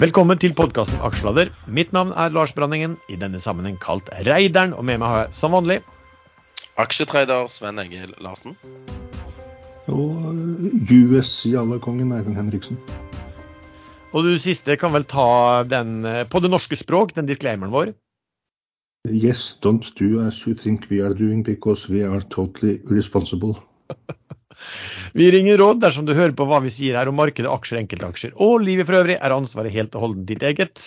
Velkommen til podkasten Aksjelader. Mitt navn er Lars Branningen, i denne sammenheng kalt Reideren. Og med meg har jeg som vanlig Aksjetrader Sven Egil Larsen. Og US-jallekongen Eivind Henriksen. Og du siste kan vel ta den eh, på det norske språk, den disclaimeren vår. Yes, don't do as you think we are doing because we are totally responsible. Vi ringer råd dersom du hører på hva vi sier her om markedet, aksjer, enkeltaksjer og livet for øvrig, er ansvaret helt og holdent ditt eget.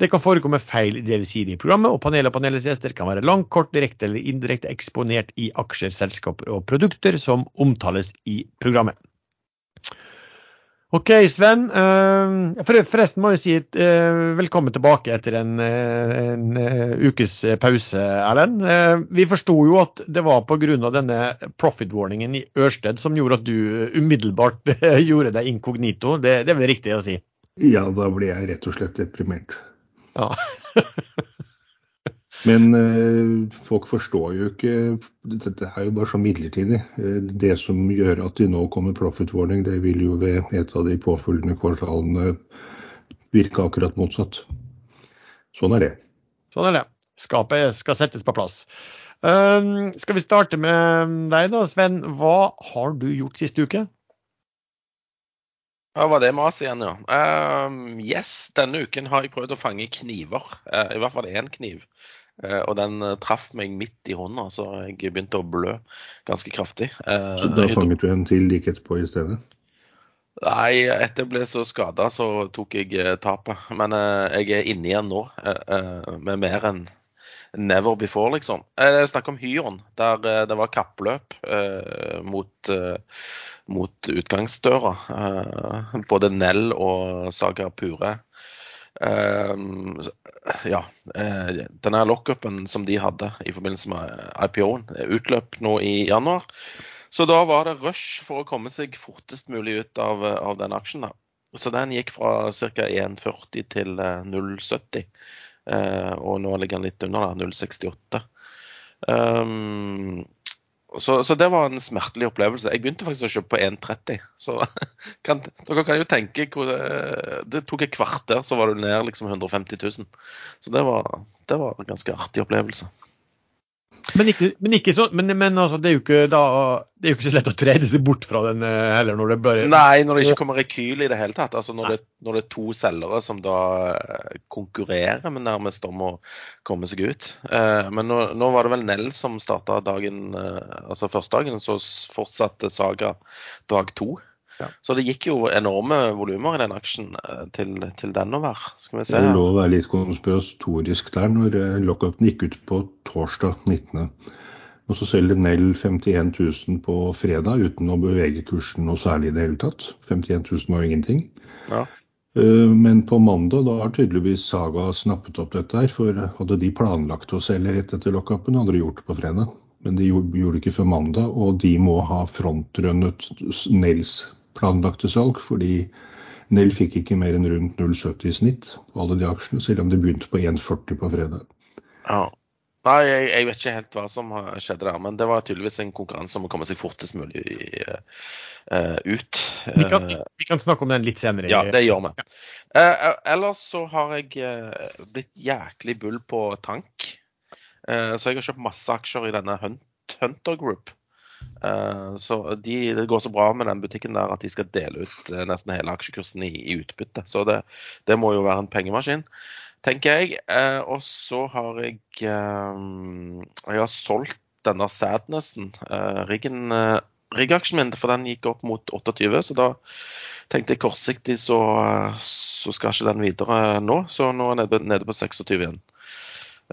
Det kan forekomme feil i det vi sier i programmet, og panelet og panelets gjester kan være langt, kort, direkte eller indirekte eksponert i aksjer, selskaper og produkter som omtales i programmet. Ok, Sven. eh, Forresten må jeg si eh, velkommen tilbake etter en, eh, en ukes pause, Erlend. Vi forsto jo at det var pga. denne profit-warningen i Ørsted som gjorde at du umiddelbart gjorde deg inkognito. Det, det er vel riktig å si? Ja, da ble jeg rett og slett deprimert. Ja. Men eh, folk forstår jo ikke Dette er jo bare så midlertidig. Eh, det som gjør at de nå kommer profit warning, det vil jo ved et av de påfølgende kvartalene virke akkurat motsatt. Sånn er det. Sånn er det. Skapet skal settes på plass. Um, skal vi starte med deg da, Sven. Hva har du gjort siste uke? Ja, var det maset igjen, ja. Ehm, yes, denne uken har jeg prøvd å fange kniver. Uh, I hvert fall én kniv. Eh, og den eh, traff meg midt i hånda, så jeg begynte å blø ganske kraftig. Eh, Så da fanget du en til like etterpå i stedet? Nei, etter jeg ble så skada, så tok jeg tapet. Men jeg er inne igjen nå, med mer enn never before, liksom. Jeg snakker om Hyon, der det var kappløp mot, mot utgangsdøra. Både Nell og Saga Pure. Eh, ja. eh, denne lockupen som de hadde i forbindelse med IPO-en, utløp nå i januar. Så da var det rush for å komme seg fortest mulig ut av, av den aksjen. da. Så den gikk fra ca. 1,40 til eh, 0,70. Eh, og nå ligger den litt under, da, 0,68. Um, så, så det var en smertelig opplevelse. Jeg begynte faktisk å kjøpe på 1,30. Så kan, dere kan jo tenke hvor det, det tok et kvarter, så var du ned liksom 150 000. Så det var, det var en ganske artig opplevelse. Men, ikke, men, ikke så, men, men altså, det, er ikke da, det er jo ikke så lett å trede seg bort fra den eh, heller. når det bare... Nei, når det ikke kommer rekyl i det hele tatt. Altså når det, når det er to selgere som da eh, konkurrerer med nærmest om å komme seg ut. Eh, men nå, nå var det vel Nell som starta dagen, eh, altså første dagen, så fortsatte Saga dag to. Ja. Så det gikk jo enorme volumer i den aksjen eh, til, til den å være. Skal vi se. Det lov å være litt konspiratorisk der når lockupen gikk ut på torsdag 19. Og så selger Nell 51 000 på fredag uten å bevege kursen noe særlig i det hele tatt. 51 000 var jo ingenting. Ja. Eh, Men på mandag da har tydeligvis Saga snappet opp dette her. For hadde de planlagt å selge rett etter lockupen, hadde de gjort det på fredag. Men de gjorde det ikke før mandag, og de må ha frontrunnet Nells planlagte salg. Fordi Nell fikk ikke mer enn rundt 0,70 i snitt på alle de aksjene, selv om det begynte på 1,40 på fredag. Ja. Nei, jeg, jeg vet ikke helt hva som skjedde der, men det var tydeligvis en konkurranse om å komme seg fortest mulig uh, ut. Vi kan, Eh, vi kan snakke om den litt senere. Ja, det gjør vi. Eh, ellers så har jeg uh, blitt jæklig bull på tank. Eh, så jeg har kjøpt masse aksjer i denne Hunt, Hunter Group. Eh, så de, Det går så bra med den butikken der at de skal dele ut eh, nesten hele aksjekursen i, i utbytte. Så det, det må jo være en pengemaskin, tenker jeg. Eh, og så har jeg Jeg har solgt denne Sadnessen, riggen. riggaksjen min, for den gikk opp mot 28, så da tenkte jeg kortsiktig så, så skal ikke den videre nå. Så nå er den nede, nede på 26 igjen.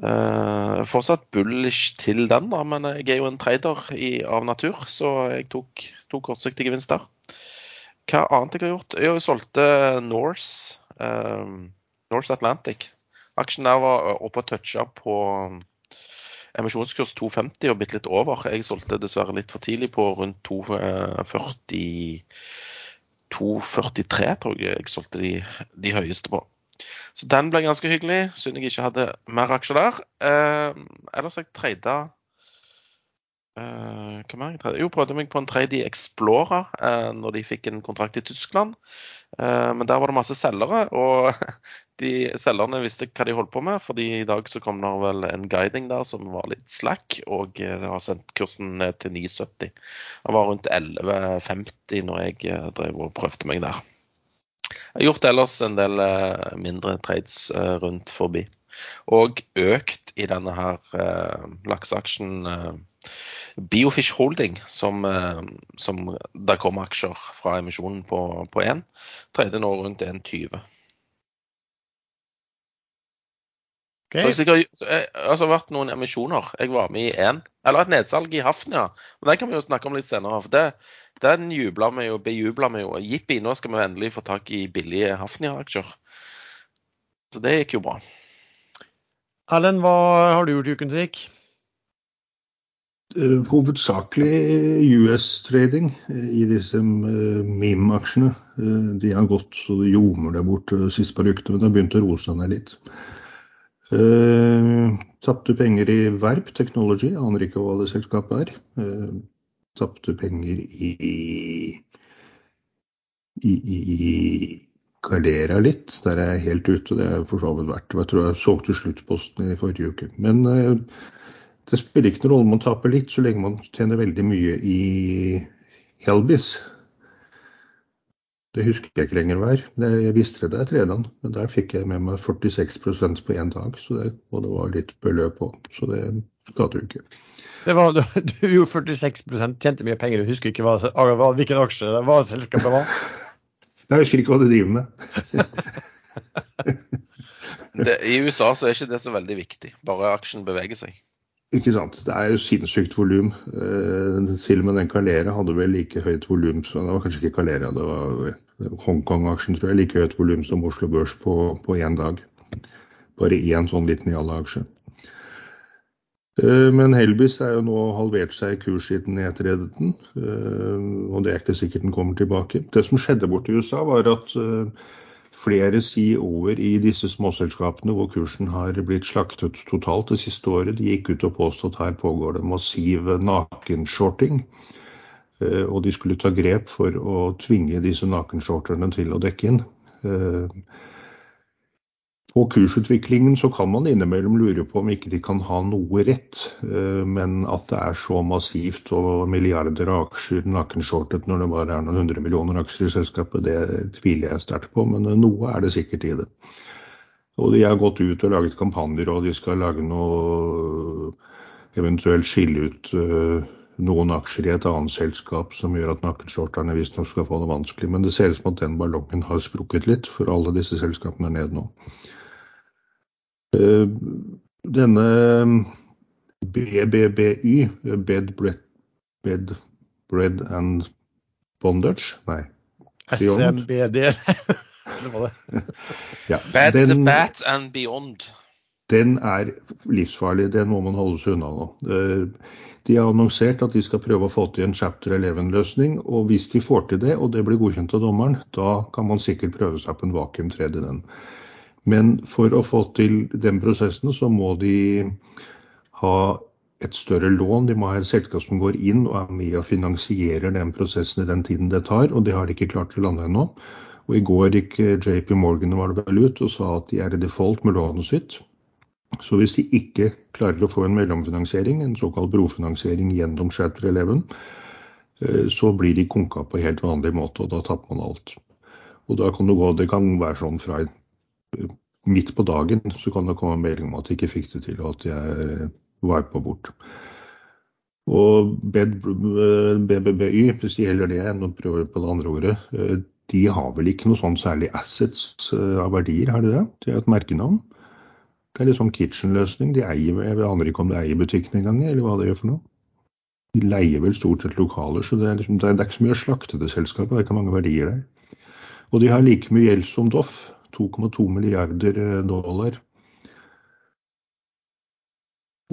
Eh, fortsatt bullish til den, da, men jeg er jo en trader i, av natur, så jeg tok, tok kortsiktig gevinst der. Hva annet jeg har gjort? Jeg solgte Norse, eh, Norse Atlantic. Aksjen der var oppe og toucha på emisjonskurs 250 og bitte litt over. Jeg solgte dessverre litt for tidlig på rundt 240 243, tror jeg jeg solgte de, de høyeste på. Så den ble ganske hyggelig. Synd jeg ikke hadde mer aksjer der. Eh, ellers har jeg trada Eh, hva mer jeg? Jo, prøvde meg på en trade i Explorer eh, når de fikk en kontrakt i Tyskland. Eh, men der var det masse selgere, og de selgerne visste hva de holdt på med. fordi i dag så kom det vel en guiding der som var litt slack, og det har sendt kursen ned til 9,70. Den var rundt 11,50 når jeg drev og prøvde meg der. Jeg har gjort ellers en del mindre trades rundt forbi. Og økt i denne her lakseaksjen Biofish Holding, som, eh, som der kommer aksjer fra emisjonen på, én, 1, tredje nå rundt 1,20. Okay. Så jeg har altså, vært noen emisjoner. Jeg var med i én. Eller et nedsalg i Hafnia. Men Den kan vi jo snakke om litt senere. for det, Den jubla vi jo, bejubla vi jo. Jippi, nå skal vi endelig få tak i billige Hafnia-aksjer. Så det gikk jo bra. Erlend, hva har du gjort i uken som gikk? Uh, hovedsakelig US-trading uh, i disse uh, meme-aksjene. de har gått så det ljomer der borte de siste par ukene, men det har begynt å roe seg ned litt. Tapte penger i Verp Technology, aner ikke hva det selskapet er. Tapte penger i, i, i Gardera litt, der er jeg helt ute. Det er for så vidt verdt. Jeg tror jeg solgte sluttposten i forrige uke. Men det spiller ikke noen rolle om man taper litt, så lenge man tjener veldig mye i Helbis. Det husker jeg ikke lenger hva er. Jeg visste det der tredje, men der fikk jeg med meg 46% på én dag. Det, og det var litt beløp òg, så det skader jo ikke. Det var, du gjorde 46 tjente mye penger, du husker ikke hva, hvilken aksje det var selskapet var? Jeg husker ikke hva du driver med. det, I USA så er ikke det så veldig viktig, bare aksjen beveger seg. Ikke sant. Det er jo sinnssykt volum. Uh, til og med den Calera hadde vel like høyt volum Det var kanskje ikke Calera, det var Hongkong-aksjen, tror jeg. Like høyt volum som Oslo Børs på, på én dag. Bare én sånn liten Jalla-aksje. Uh, men Helbis er jo nå halvert seg i kurs siden den. Uh, og det er ikke sikkert den kommer tilbake. Det som skjedde borte i USA, var at flere CEO-er i disse småselskapene hvor kursen har blitt slaktet totalt det siste året, de gikk ut og påstod at her pågår det massiv nakenshorting. Eh, og de skulle ta grep for å tvinge disse nakenshorterne til å dekke inn. Eh, på kursutviklingen så kan man innimellom lure på om ikke de kan ha noe rett, eh, men at det er så massivt og milliarder av aksjer nakenshortet når det bare er noen hundre millioner aksjer i selskapet, det tviler jeg sterkt på, men noe er det sikkert i det. Og de har gått ut og laget kampanjer, og de skal lage noe Eventuelt skille ut eh, noen aksjer i et annet selskap som gjør at nakenshorterne visstnok skal få det vanskelig. Men det ser ut som at den ballongen har sprukket litt, for alle disse selskapene er nede nå. Eh, denne BBBY, Bed Bread, Bed, Bread and Bondage Nei. SMBD. det var det. ja, Bed, den, Bat and Beyond. Den er livsfarlig. Den må man holde seg unna nå. Eh, de har annonsert at de skal prøve å få til en chapter 11-løsning. Og hvis de får til det, og det blir godkjent av dommeren, da kan man sikkert prøve seg på en vakuumtredd i den. Men for å få til den prosessen, så må de ha et større lån. De må ha et selskap som går inn og er med og finansierer den prosessen i den tiden det tar. Og det har de ikke klart å lande ennå. Og i går gikk JP Morgan var det ut og sa at de er i default med lånet sitt. Så hvis de ikke klarer å få en mellomfinansiering, en såkalt brofinansiering gjennom Chapter 11, eh, så blir de konka på helt vanlig måte, og da tapper man alt. Og da kan det gå, det kan være sånn fra midt på dagen så kan det komme melding om at jeg ikke fikk det til, og at jeg var på bort. Og BBBY, hvis det gjelder det, nå prøver vi på det andre ordet, de har vel ikke noe sånn særlig assets av verdier, har de det? Det er et merkenavn. Det er litt sånn kitchen-løsning. De eier, Jeg aner ikke om de eier butikken engang, eller hva det gjør for noe. De leier vel stort sett lokaler, så det er, liksom, det er ikke så mye å slakte det selskapet. Det er ikke mange verdier der. Og de har like mye gjeld som Doff. 2,2 milliarder eh, dollar.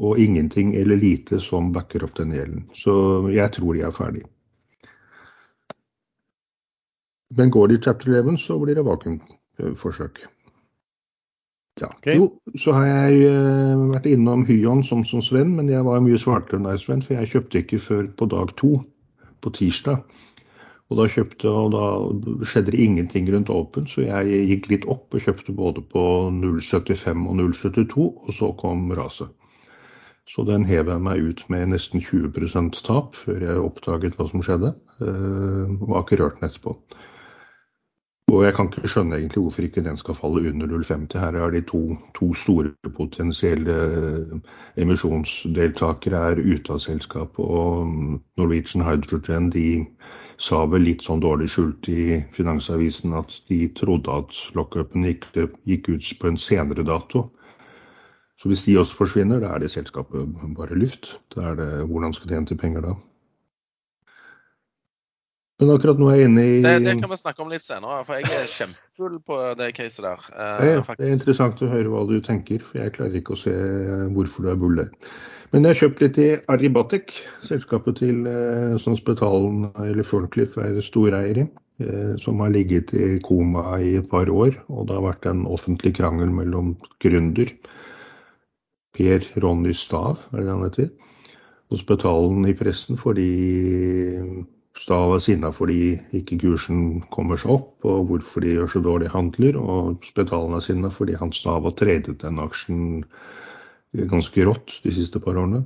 Og ingenting eller lite som backer opp den gjelden. Så jeg tror de er ferdig. Men går de chapter 11, så blir det vakuumforsøk. Ja. Okay. Jo, så har jeg uh, vært innom Hyon som, som Sven, men jeg var mye smartere enn deg, Sven. For jeg kjøpte ikke før på dag to, på tirsdag. Og da kjøpte, og da skjedde det ingenting rundt Open, så jeg gikk litt opp og kjøpte både på 0,75 og 0,72, og så kom raset. Så den hev jeg meg ut med nesten 20% tap før jeg oppdaget hva som skjedde. eh, Og har ikke rørt den etterpå. Og jeg kan ikke skjønne egentlig hvorfor ikke den skal falle under 0,50. Her er de to, to store potensielle eh, emisjonsdeltakere er ute av selskapet. Og Norwegian Hydrogen de sa vel litt sånn dårlig skjult i Finansavisen at de trodde at lockupen gikk, gikk ut på en senere dato. Så hvis de også forsvinner, da er det selskapet bare luft. Da er det, hvordan skal de hente penger da? Men akkurat nå er jeg inne i Det, det kan vi snakke om litt senere, for jeg er kjempefull på det caset der. eh, ja, det er interessant å høre hva du tenker, for jeg klarer ikke å se hvorfor du er bull der. Men jeg har kjøpt litt i Arribatec, selskapet til eh, som Spetalen eller Fordcliffe er storeier i. eh, Som har ligget i koma i et par år, og det har vært en offentlig krangel mellom gründer Per Ronny Stav, er det han heter, og Spetalen i pressen fordi Stav er sinna fordi ikke kursen kommer seg opp, og hvorfor de gjør så dårlige handler. Og Spetalen er sinna fordi han Stav har tradet den aksjen ganske rått de siste par årene.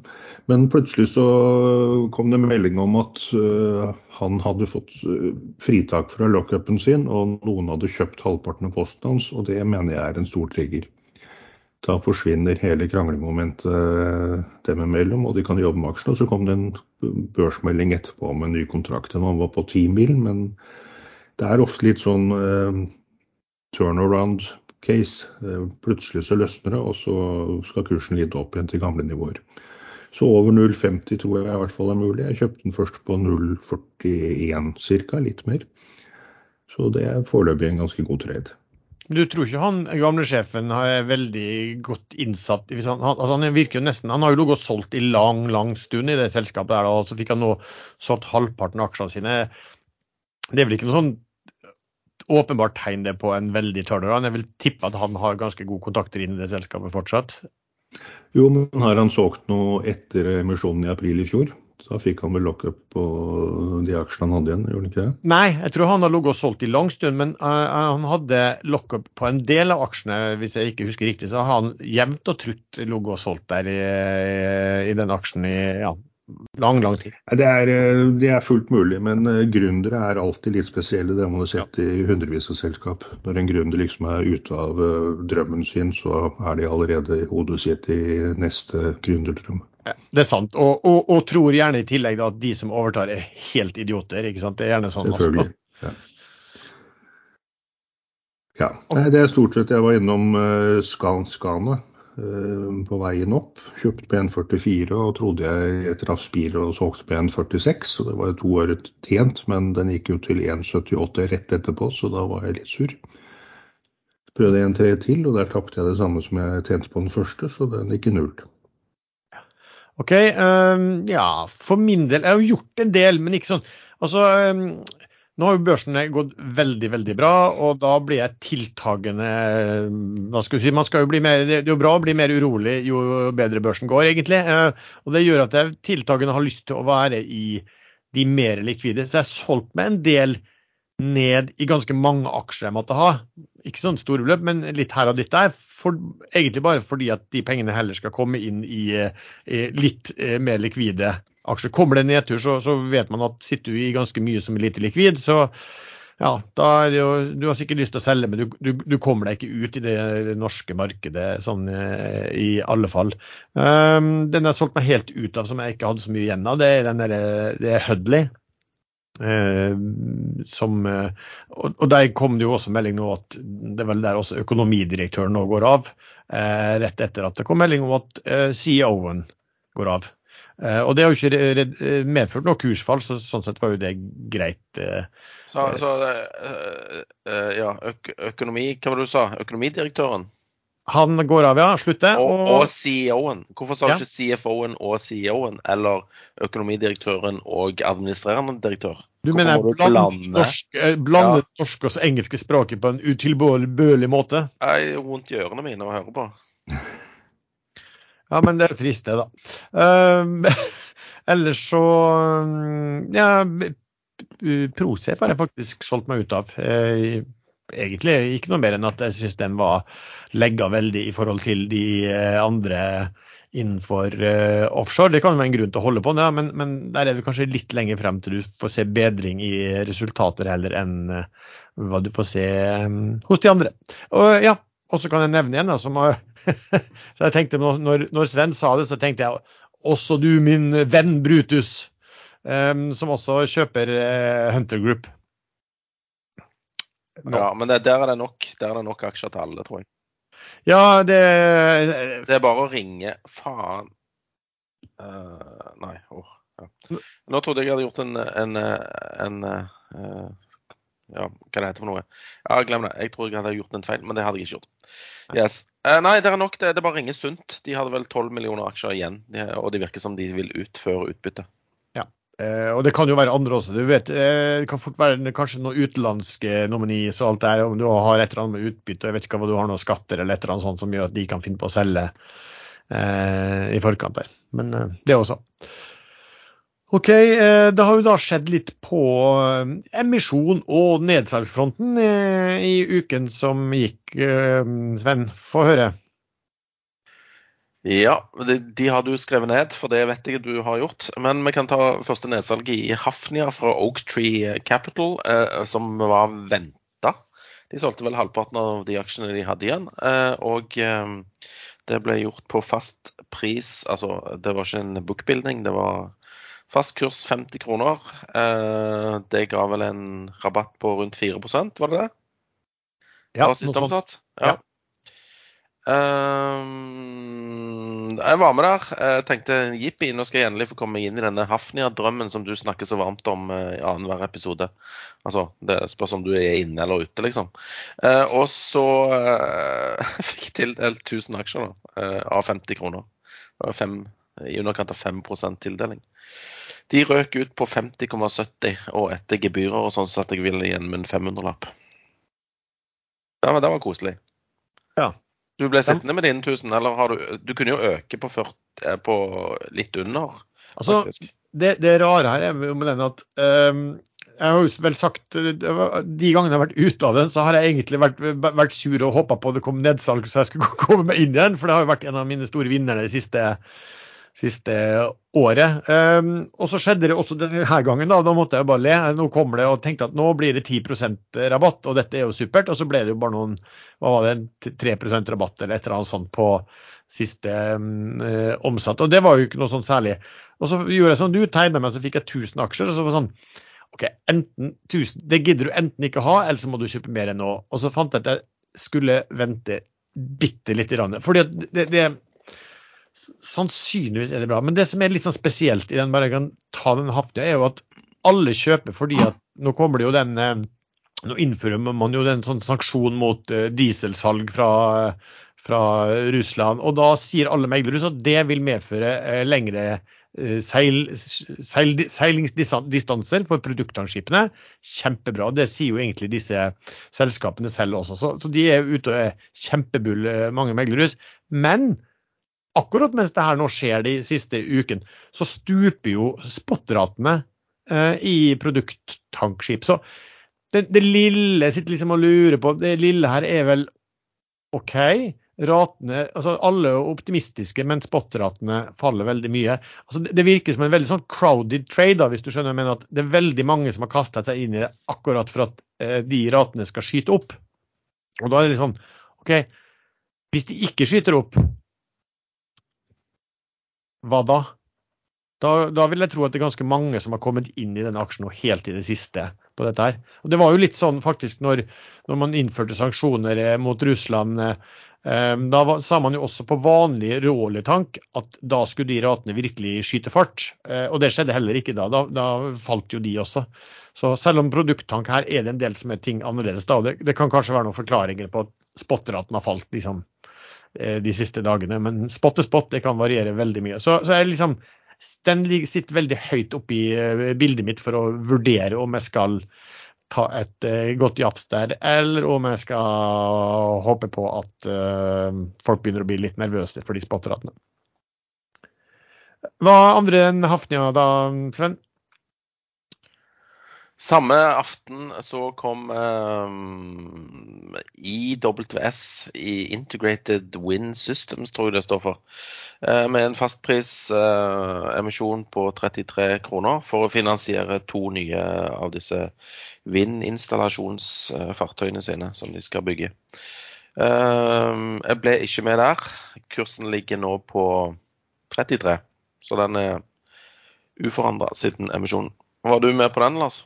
Men plutselig så kom det melding om at uh, han hadde fått øh, fritak fra lockupen sin, og noen hadde kjøpt halvparten av posten hans, og det mener jeg er en stor trigger. Da forsvinner hele kranglemomentet øh, dem imellom, og de kan jobbe med aksjene. Så kom det en børsmelding etterpå om en ny kontrakt. Den var på ti mil, men det er ofte litt sånn uh, turnaround case. Eh, Plutselig så løsner det, og så skal kursen litt opp igjen til gamle nivåer. Så over 0,50 tror jeg i hvert fall er mulig. Jeg kjøpte den først på 0,41 ca., litt mer. Så det er foreløpig en ganske god trade. Du tror ikke han gamle sjefen er veldig godt innsatt han, altså han virker jo nesten, han har jo ligget og solgt i lang lang stund i det selskapet, der, og så fikk han nå solgt halvparten av aksjene sine. Det er vel ikke noe sånn åpenbart tegn det på en veldig turnaround. Jeg vil tippe at han har ganske gode kontakter inn i det selskapet fortsatt. Jo, men har han solgt noe etter emisjonen i april i fjor? Da fikk han vel lockup på de aksjene han hadde igjen, gjorde han ikke det? Nei, jeg tror han har ligget og solgt i lang stund, men uh, han hadde lockup på en del av aksjene, hvis jeg ikke husker riktig. Så har han jevnt og trutt ligget og solgt der i, i den aksjen i ja, lang, lang tid. Det er, eh, det er fullt mulig, men eh, gründere er alltid litt spesielle. Det har man se i hundrevis av selskap. Når en gründer liksom er ute av eh, drømmen sin, så er de allerede i hodet sitt i neste gründerdrøm. Ja, det er sant, og, og, og tror gjerne i tillegg at de som overtar er helt idioter. ikke sant? Det er gjerne sånn. Selvfølgelig. Ja. ja. Det er stort sett Jeg var innom Scan Scana eh, på veien opp. Kjøpt på 1,44 og trodde jeg traff spiret og solgte på 1,46. Så det var to år tjent, men den gikk jo til 1,78 rett etterpå, så da var jeg litt sur. Prøvde en tre til, og der tapte jeg det samme som jeg tjente på den første, så den gikk i null. OK. Um, ja, for min del Jeg har gjort en del, men ikke sånn Altså, øhm, nå har jo børsene gått veldig, veldig bra, og da blir jeg tiltagende Hva skal si Man skal jo bli mer Det er jo bra å bli mer urolig jo bedre børsen går, egentlig. eh, Og det gjør at jeg tiltagende har lyst til å være i de mer likvide. Så jeg har solgt meg en del ned i ganske mange aksjer jeg måtte ha. Ikke sånn store beløp, men litt her og litt der. For, egentlig bare fordi at de pengene heller skal komme inn i, eh, i litt eh, mer likvide aksjer. Kommer det nedtur, så, så vet man at sitter du i ganske mye som er lite likvid, så ja, da er det jo Du har sikkert lyst til å selge, men du, du, du kommer deg ikke ut i det norske markedet sånn eh, i alle fall. Um, den jeg solgt meg helt ut av som jeg ikke hadde så mye igjen av, det er den der, det er Hudley. Eh, som, eh, og, og der kom det jo også melding nå at det er vel der også økonomidirektøren nå går av. Eh, rett etter at det kom melding om at eh, CEO-en går av. Eh, og det har jo ikke re- medført noe kursfall, så sånn sett var jo det greit. eh. Så, så eh, eh, ja, øk økonomi Hva var det du sa? Økonomidirektøren? Han går av, ja. Slutter. Og, Og, CEO-en. Hvorfor sa du Ja. ikke CFO-en og CEO-en, eller økonomidirektøren og administrerende direktør? Du Hvorfor mener du blande blande? norsk, eh, ja. norsk og engelske språket på en utilbørlig måte? Jeg er vondt i ørene mine å høre på. Ja, men det er trist, det, da. Um, ellers så um, Ja, Prosef har jeg faktisk solgt meg ut av. Eh, Egentlig ikke noe mer enn at jeg syns den var legga veldig i forhold til de eh, andre innenfor uh, offshore. Det kan være en grunn til å holde på, ja, men, men der er det kanskje litt lenger frem til du får se bedring i resultater heller enn uh, hva du får se um, hos de andre. Og ja, og så kan jeg nevne en da, som har så jeg tenkte når, når- Sven sa det, så tenkte jeg også du, min venn Brutus, Um, som også kjøper uh, Hunter Group. Nå. Ja, men det, der, er det nok, der er det nok aksjer til alle, tror jeg. Ja, det Det er bare å ringe Faen. Uh, nei. Oh, ja. Nå trodde jeg jeg hadde gjort en, en, en, uh, Ja, hva det heter for noe? Ja, glem det. Jeg tror jeg hadde gjort en feil, men det hadde jeg ikke gjort. Yes. Eh, nei, det er nok det. Det bare ringer sunt. De hadde vel 12 millioner aksjer igjen, og det virker som de vil ut før utbytte. Eh, og det kan jo være andre også. Du vet, eh, Det kan fort være kanskje noen utenlandske nominis og alt det her. Om du har et eller annet med utbytte, jeg vet ikke hva du har noen skatter eller et eller annet sånt som gjør at de kan finne på å selge eh, i forkant der. Men eh, det også. OK, eh, det har jo da skjedd litt på eh, emisjon og nedsalgsfronten eh, i uken som gikk. Sven, få høre. Ja, de, de har du skrevet ned, for det vet jeg du har gjort. Men vi kan ta første nedsalget i Hafnia fra Oak Tree Capital, som var venta. De solgte vel halvparten av de aksjene de hadde igjen. Og det ble gjort på fast pris, altså det var ikke en bookbuilding, det var fast kurs 50 kroner. Eh, det ga vel en rabatt på rundt 4% var det det? Ja, det noe sånt. omsatt? Ja. Um, jeg var med der. Jeg tenkte jippi, nå skal jeg endelig få komme meg inn i denne Hafnia-drømmen som du snakker så varmt om eh, i annenhver episode. Altså, det spørs om du er inne eller ute, liksom. Uh, og så uh, fikk jeg tildelt 1000 aksjer da, uh, av 50 kroner. Fem, I underkant av 5 tildeling. De røk ut på 50,70, og etter gebyrer og sånn satt jeg vel igjen med en 500-lapp. Det var, det var koselig. Ja. Du ble sittende med dine 1000, eller har du Du kunne jo øke på, 40, eh, på litt under, Altså, det, det rare her er med den at um, jeg har jo vel sagt eh, De gangene jeg har vært ute av den, så har jeg egentlig vært, vært sur og håpa på det kom nedsalg, så jeg skulle komme meg inn igjen. For det har jo vært en av mine store vinnere de siste, siste året. Um, og så skjedde det også denne gangen. Da Da måtte jeg bare le. Nå kommer det og tenkte at nå blir det 10% rabatt, og dette er jo supert. Og så ble det jo bare noen hva var det, 3% rabatt eller et eller annet sånt på siste eh, omsatt. Og det var jo ikke noe sånn særlig. Og så gjorde jeg sånn, du tegna meg, så fikk jeg 1000 aksjer. og så var det sånn, OK, enten 1000, det gidder du enten ikke ha, eller så må du kjøpe mer enn nå. Og så fant jeg at jeg skulle vente bitte lite grann. Fordi at det, det Sannsynligvis er det bra. Men det som er litt sånn spesielt i den, bare jeg kan ta den haften, er jo at alle kjøper fordi at nå kommer det jo den eh, Nå innfører man jo den sånn sanksjon mot eh, dieselsalg fra, fra Russland. Og da sier alle meglere at det vil medføre eh, lengre seil, seil, seilingsdistanser for produktanskipene Kjempebra. Det sier jo egentlig disse selskapene selv også. Så, så de er ute og er kjempebull, mange meglerhus. Men akkurat mens det her nå skjer de siste uken, så stuper jo spotratene eh, i produkttankskip. Så det, det lille sitter liksom og lurer på, det lille her er vel OK. Ratene, altså Alle er optimistiske, men spot-ratene faller veldig mye. Altså det, det virker som en veldig sånn crowded trade, da, hvis du skjønner. Jeg at det er veldig mange som har kasta seg inn i det akkurat for at eh, de ratene skal skyte opp. Og da er det liksom OK, hvis de ikke skyter opp, hva da? Da, da vil jeg tro at det er ganske mange som har kommet inn i denne aksjen nå helt i det siste på dette her. Og Det var jo litt sånn faktisk når, når man innførte sanksjoner eh, mot Russland. Eh, da var, sa man jo også på vanlig råoljetank at da skulle de ratene virkelig skyte fart. Eh, og det skjedde heller ikke da. Da, da falt jo de også. Så selv om produkttank her er det en del som er ting annerledes da. Det, det kan kanskje være noen forklaringer på at spot-raten har falt liksom eh, de siste dagene. Men spot til spot det kan variere veldig mye. Så, så jeg liksom den sitter veldig høyt oppe i eh, bildet mitt for å vurdere om jeg skal ta et eh, godt jafs der, eller om jeg skal håpe på at eh, folk begynner å bli litt nervøse for de spotratene. Hva andre enn Hafnia da, Sven? Samme aften så kom um, IWS, i Integrated Wind Systems, tror jeg det står for, eh, med en fastprisemisjon på 33 kroner for å finansiere to nye av disse vindinstallasjonsfartøyene sine som de skal bygge. Uh, jeg ble ikke med der. Kursen ligger nå på 33, så den er uforandra siden emisjonen. Var du med på den, Lars?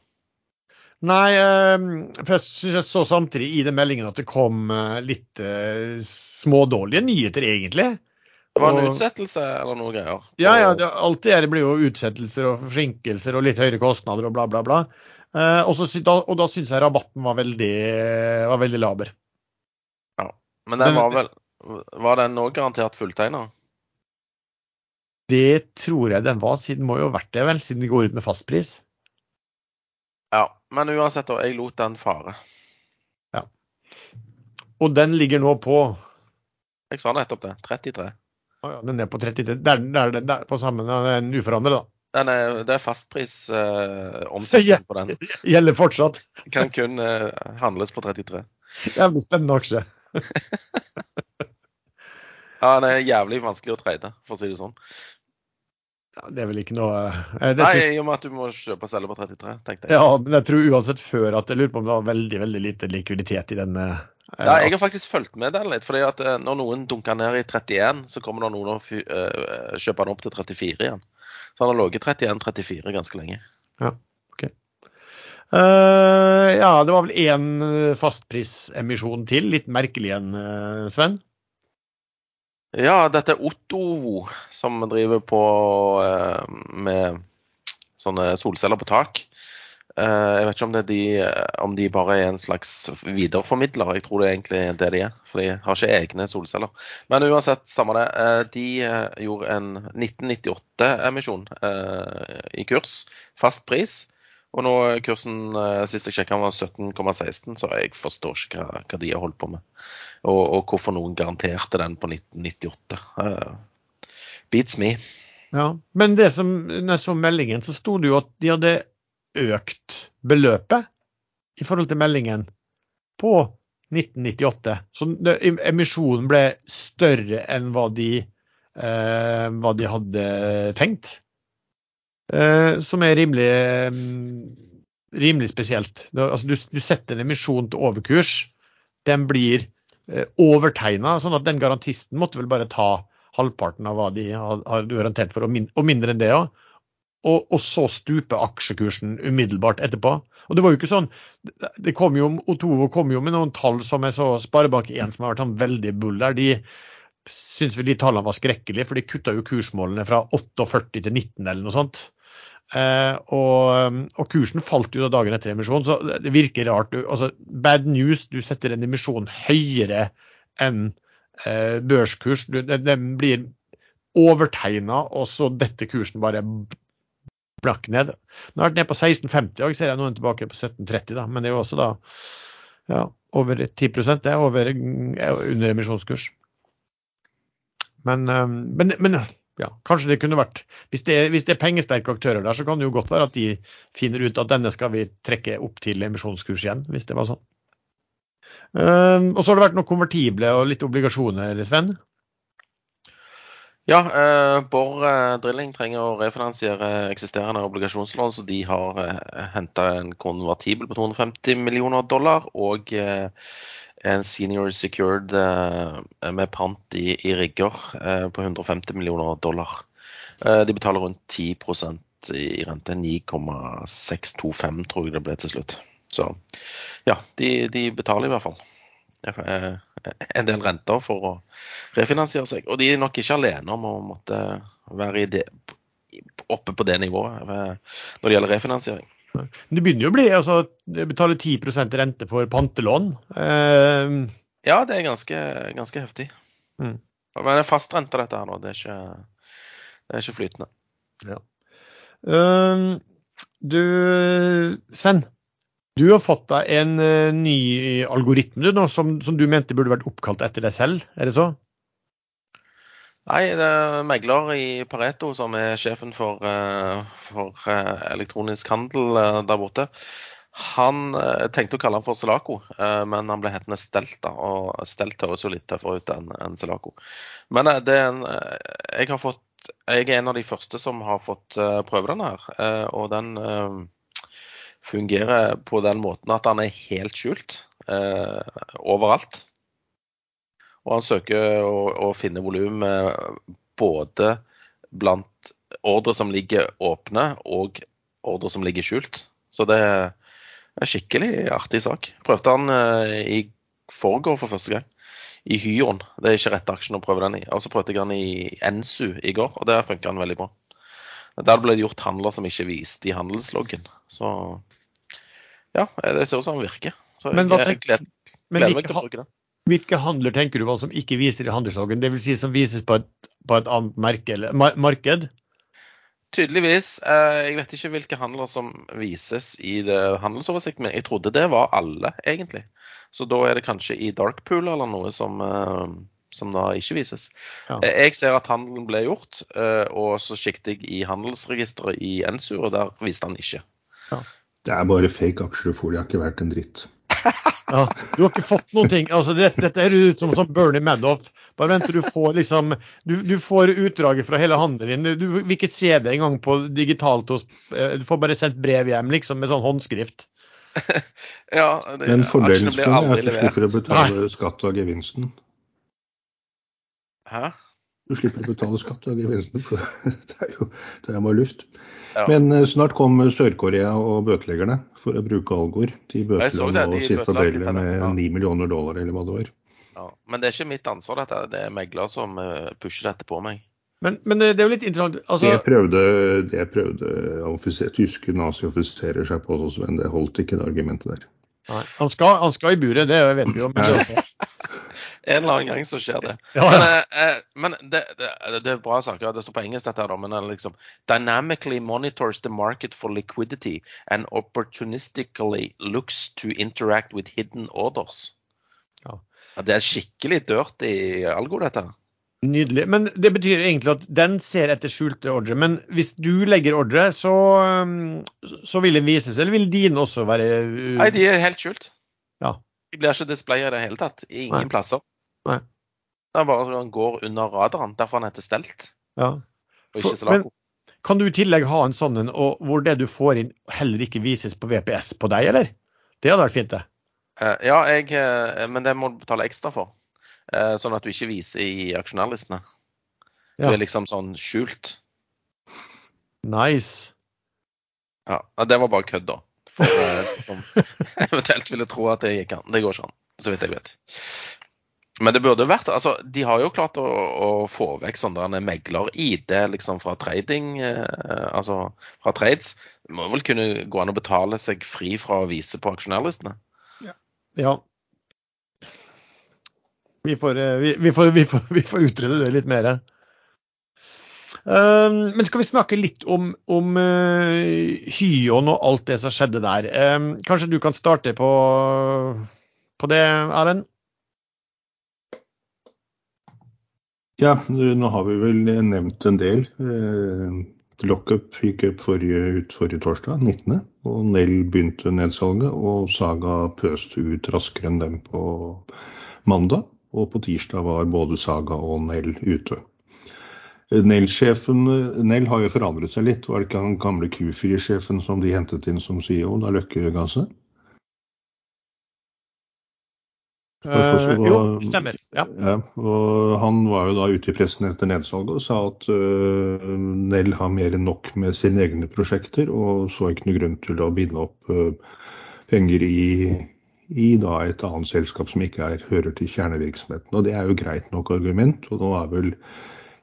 Nei, eh, for jeg synes jeg så samtidig i den meldingen at det kom eh, litt eh, smådårlige nyheter, egentlig. Det var en utsettelse eller noe greier? Ja, ja, det, alt det her blir jo utsettelser og forsinkelser og litt høyere kostnader og bla, bla, bla. Eh, og, så, da, og da syns jeg rabatten var veldig, var veldig laber. Men den var vel Var den òg garantert fulltegna? Det tror jeg den var, siden må jo ha vært det, vel, siden de går ut med fastpris. Ja. Men uansett, da, jeg lot den fare. Ja. Og den ligger nå på Jeg sa nettopp det. 33. Å ja, Den er på 33. Der, der, der, der på sammen, den er uforandret, da. Den er, det er fastprisomsetning eh, på den. Gjelder fortsatt. Kan kun eh, handles på 33. Jævlig spennende aksje. Ja, den er jævlig vanskelig å trade, for å si det sånn. Ja, det er vel ikke noe eh, det Nei, i og med at du må kjøpe og selge på 33, tenkte jeg. Ja, men jeg tror uansett før at jeg lurer på om det var veldig veldig lite likviditet i den. eh, Ja, jeg har faktisk fulgt med den litt. fordi at eh, Når noen dunker ned i 31, så kommer det noen og eh, kjøper den opp til 34 igjen. Så han har ligget 31-34 ganske lenge. Eh, ja, det var vel én fastprisemisjon til. Litt merkelig en, eh, Sven. Ja, dette er Ottovo som driver på eh, med sånne solceller på tak. Eh, jeg vet ikke om, de, om de bare er en slags videreformidler. Jeg tror det er egentlig det de er. For de har ikke egne solceller. Men uansett, samme det. Eh, de eh, gjorde en 1998-emisjon eh, i kurs. Fast pris. Og nå kursen eh, sist jeg sjekka var 17,16, så jeg forstår ikke hva, hva de har holdt på med. Og, og hvorfor noen garanterte den på 1998. Uh, beats me. Ja, Men det som, når jeg så meldingen, så sto det jo at de hadde økt beløpet i forhold til meldingen på 1998. Så emisjonen ble større enn hva de, eh, hva de hadde tenkt. Eh, som er rimelig, mm, rimelig spesielt. Altså, du, du setter en emisjon til overkurs. Den blir eh, overtegna, sånn at den garantisten måtte vel bare ta halvparten av hva de har, har garantert for, og, min, og mindre enn det òg. Og, og, så stuper aksjekursen umiddelbart etterpå. Og Det var jo ikke sånn, det kom jo, Otovo kom jo med noen tall som jeg så Sparebank1 som har vært sånn veldig bull der. De syns vel de tallene var skrekkelige, for de kutta jo kursmålene fra 48 til 19 eller noe sånt. Eh, og, og, kursen falt jo da dagen etter emisjon, så det virker rart. Altså, bad news, du setter en emisjon høyere enn eh, børskurs. Den, blir overtegna, og så detter kursen bare blakk ned. Den har vært ned på 16,50, og jeg ser jeg nå den tilbake på 17,30, da. Men det er jo også da ja, over 10 Det er over, er under emisjonskurs. Men, eh, men, men ja, kanskje det kunne vært hvis det, hvis det, er pengesterke aktører der, så kan det jo godt være at de finner ut at denne skal vi trekke opp til emisjonskurs igjen, hvis det var sånn. Um, og så har det vært noen konvertible og litt obligasjoner, Sven? Ja, eh, Borr eh, Drilling trenger å refinansiere eksisterende obligasjonslån, så de har eh, henta en konvertibel på 250 millioner dollar og eh, en senior secured eh, med pant i, i rigger eh, på 150 millioner dollar. Eh, de betaler rundt 10% i rente. 9,625 tror jeg det ble til slutt. Så ja, de, de betaler i hvert fall en del renter for å refinansiere seg. Og de er nok ikke alene om å måtte være det, oppe på det nivået når det gjelder refinansiering. Det begynner jo å bli altså, betale 10% rente for pantelån. Uh, Ja, det er ganske, ganske heftig. Mm. Men det er fastrente, dette her nå. Det er ikke, det er ikke flytende. Um, du, Sven. Du har fått deg en uh, ny algoritme du, nå, som, som, du mente burde vært oppkalt etter deg selv, er det så? Nei, det er megler i Pareto som er sjefen for, uh, for uh, elektronisk handel der borte. Han tenkte å kalle han for Selaco, men han ble hetende Stelt. da, Og Stelt høres jo litt tøffere ut enn en Selaco. Men det er en, jeg, har fått, jeg er en av de første som har fått prøve den her. Og den fungerer på den måten at den er helt skjult eh, overalt. Og han søker å, å finne volum eh, både blant ordre som ligger åpne, og ordre som ligger skjult. Så det er en skikkelig artig sak. Prøvde han eh, i forgår for første gang. I Hyon. Det er ikke rette aksjen å prøve den i. Og så prøvde jeg den i Ensu i går, og der funka den veldig bra. Der ble det gjort handler som ikke viste i handelsloggen. Så ja, det ser ut som den virker. Så men jeg, jeg gleder, gleder meg til å bruke den. Hvilke handler tenker du på som ikke viser i handelsloggen? Dvs. Si som vises på et, på et annet merke, eller, marked? Tydeligvis. Eh, jeg vet ikke hvilke handler som vises i det handelsoversikten, men jeg trodde det var alle, egentlig. Så da er det kanskje i Darkpool eller noe som, eh, som da ikke vises. Ja. Eh, jeg ser at handelen ble gjort, og så siktet jeg i handelsregisteret i Ensur, og der viste han ikke. Ja. Det er bare fake aksjer, for de har ikke vært en dritt. Ja, du har ikke fått noen ting. Altså, dette, dette er ut som, som Bernie Madoff. Bare vent til du får liksom, du, du får utdraget fra hele handelen din. Du vil ikke se det engang på digitalt. Hos, eh, du får bare sendt brev hjem liksom, med sånn håndskrift. ja, det, Men fordelen er at du slipper å betale Nei. skatt av gevinsten. Hæ? Du slipper å betale skatt av gevinsten. Det er jo det er bare luft. Ja. Men uh, snart kom Sør-Korea og bøteleggerne for å bruke algor. De bøtelegger og Citadel med ja. 9 millioner dollar, eller hva det var. Ja. Men det er ikke mitt ansvar, dette. Det er megler som uh, pusher dette på meg. Men, men, det er jo litt interessant altså... Det prøvde, det prøvde offiser, tyske nazioffiserer seg på men det holdt ikke det argumentet der. Han, skal, han skal i buret, det vet vi jo. Men det en eller annen gang så skjer det. Ja, ja. Men, eh, eh, men det, det, det, er bra saker. Det står på engelsk, dette her, da. Men liksom Dynamically monitors the market for liquidity and opportunistically looks to interact with hidden orders. Ja. Det er skikkelig dirty algo, dette. Nydelig. Men det betyr egentlig at den ser etter skjulte ordre. Men hvis du legger ordre, så, um, så vil den vises, eller vil dine også være. Nei, de er helt skjult. Ja. De blir ikke displaya i det hele tatt. I Ingen Nei. plasser. Nei. Det er bare sånn han går under radaren. Derfor han heter Stelt. Ja. Og ikke Selaco. Kan du i tillegg ha en sånn en hvor det du får inn heller ikke vises på VPS på deg, eller? Det hadde vært fint, det. Uh, ja, jeg, uh, men det må du betale ekstra for. Uh, sånn at du ikke viser i aksjonærlistene. Ja. er liksom sånn skjult. Nice. Ja, det var bare kødd, da. For som eventuelt ville tro at det gikk an. Det går ikke an, så vidt jeg vet. Men det burde vært altså, De har jo klart å, å få vekk sånne megler-ID liksom fra trading, eh, altså fra trades. Det må vel kunne gå an å betale seg fri fra å vise på aksjonærlistene? Ja. ja. Vi, får, eh, vi, vi, får, vi, får, vi får utrede det litt mer. Um, men skal vi snakke litt om, om uh, Hyon og alt det som skjedde der. Um, kanskje du kan starte på, på det, Erlend? Ja, nå har vi vel nevnt en del. Eh, Lockup gikk opp forrige, ut forrige torsdag, 19., og Nell begynte nedsalget. Og Saga pøste ut raskere enn dem på mandag. Og på tirsdag var både Saga og Nell ute. Nell-sjefen Nell har jo forandret seg litt. Var det ikke den gamle Q4-sjefen som de hentet inn som CEO da Løkke ga seg? Uh, jo, stemmer. Ja. ja. og Han var jo da ute i pressen etter nedsalget og sa at uh, Nell har mer enn nok med sine egne prosjekter, og så ikke noe grunn til å binde opp uh, penger i, i da et annet selskap som ikke er, hører til kjernevirksomheten. Og Det er jo greit nok argument. og nå er vel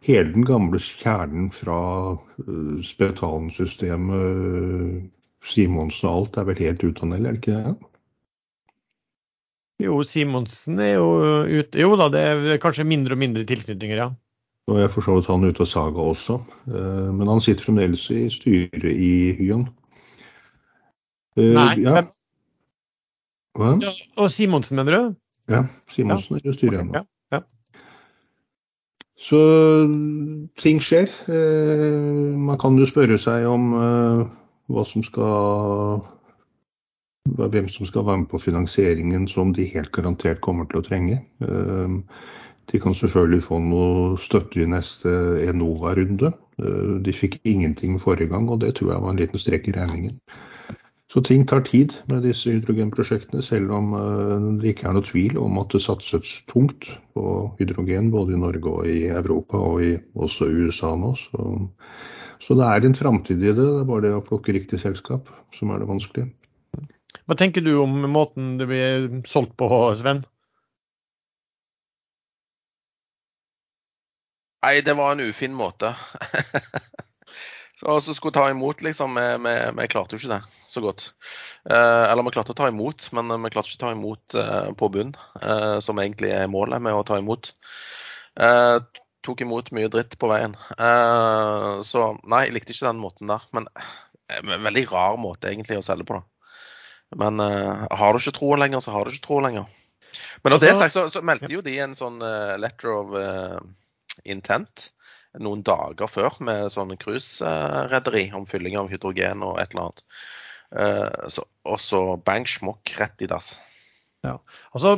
hele den gamle kjernen fra uh, Spetalen-systemet, Simonsen og alt, er vel helt utdannelig, er det ikke det? Jo, Simonsen er jo ute. Jo da, det er kanskje mindre og mindre tilknytninger, ja. Nå er for så vidt han ute av Saga også, men han sitter fremdeles i styret i Hyen. Nei, ja. men, ja, og Simonsen, mener du? Ja, Simonsen er i styret ennå. Okay, ja. Så ting skjer. Eh, man kan jo spørre seg om eh, hva som skal hvem som skal være med på finansieringen som de helt garantert kommer til å trenge. Eh, De kan selvfølgelig få noe støtte i neste Enova-runde. De fikk ingenting forrige gang, og det tror jeg var en liten strek i regningen. Så ting tar tid med disse hydrogenprosjektene, selv om eh, det ikke er noe tvil om at det satses tungt på hydrogen både i Norge og i Europa, og i, også i USA nå. Så, så det er en framtid i det. Det er bare det å plukke riktig selskap som er det vanskelige. Hva tenker du om måten det blir solgt på, Sven? Nei, det var en ufin måte. Så og så skulle ta imot, liksom. Vi, vi, vi klarte jo ikke det så godt. Eh, eller vi klarte å ta imot, men vi klarte ikke å ta imot eh, på bunn, eh, som egentlig er målet med å ta imot. Eh, tok imot mye dritt på veien. Eh, så nei, jeg likte ikke den måten der. Men eh, en veldig rar måte egentlig å selge på, da. Men eh, har du ikke troen lenger, så har du ikke troen lenger. Men når det er sagt, så, så meldte jo de en sånn eh, letter of eh, intent noen dager før med sånn cruiserederi om fylling av hydrogen og et eller annet. Eh, og så bang smokk rett i dass. Altså,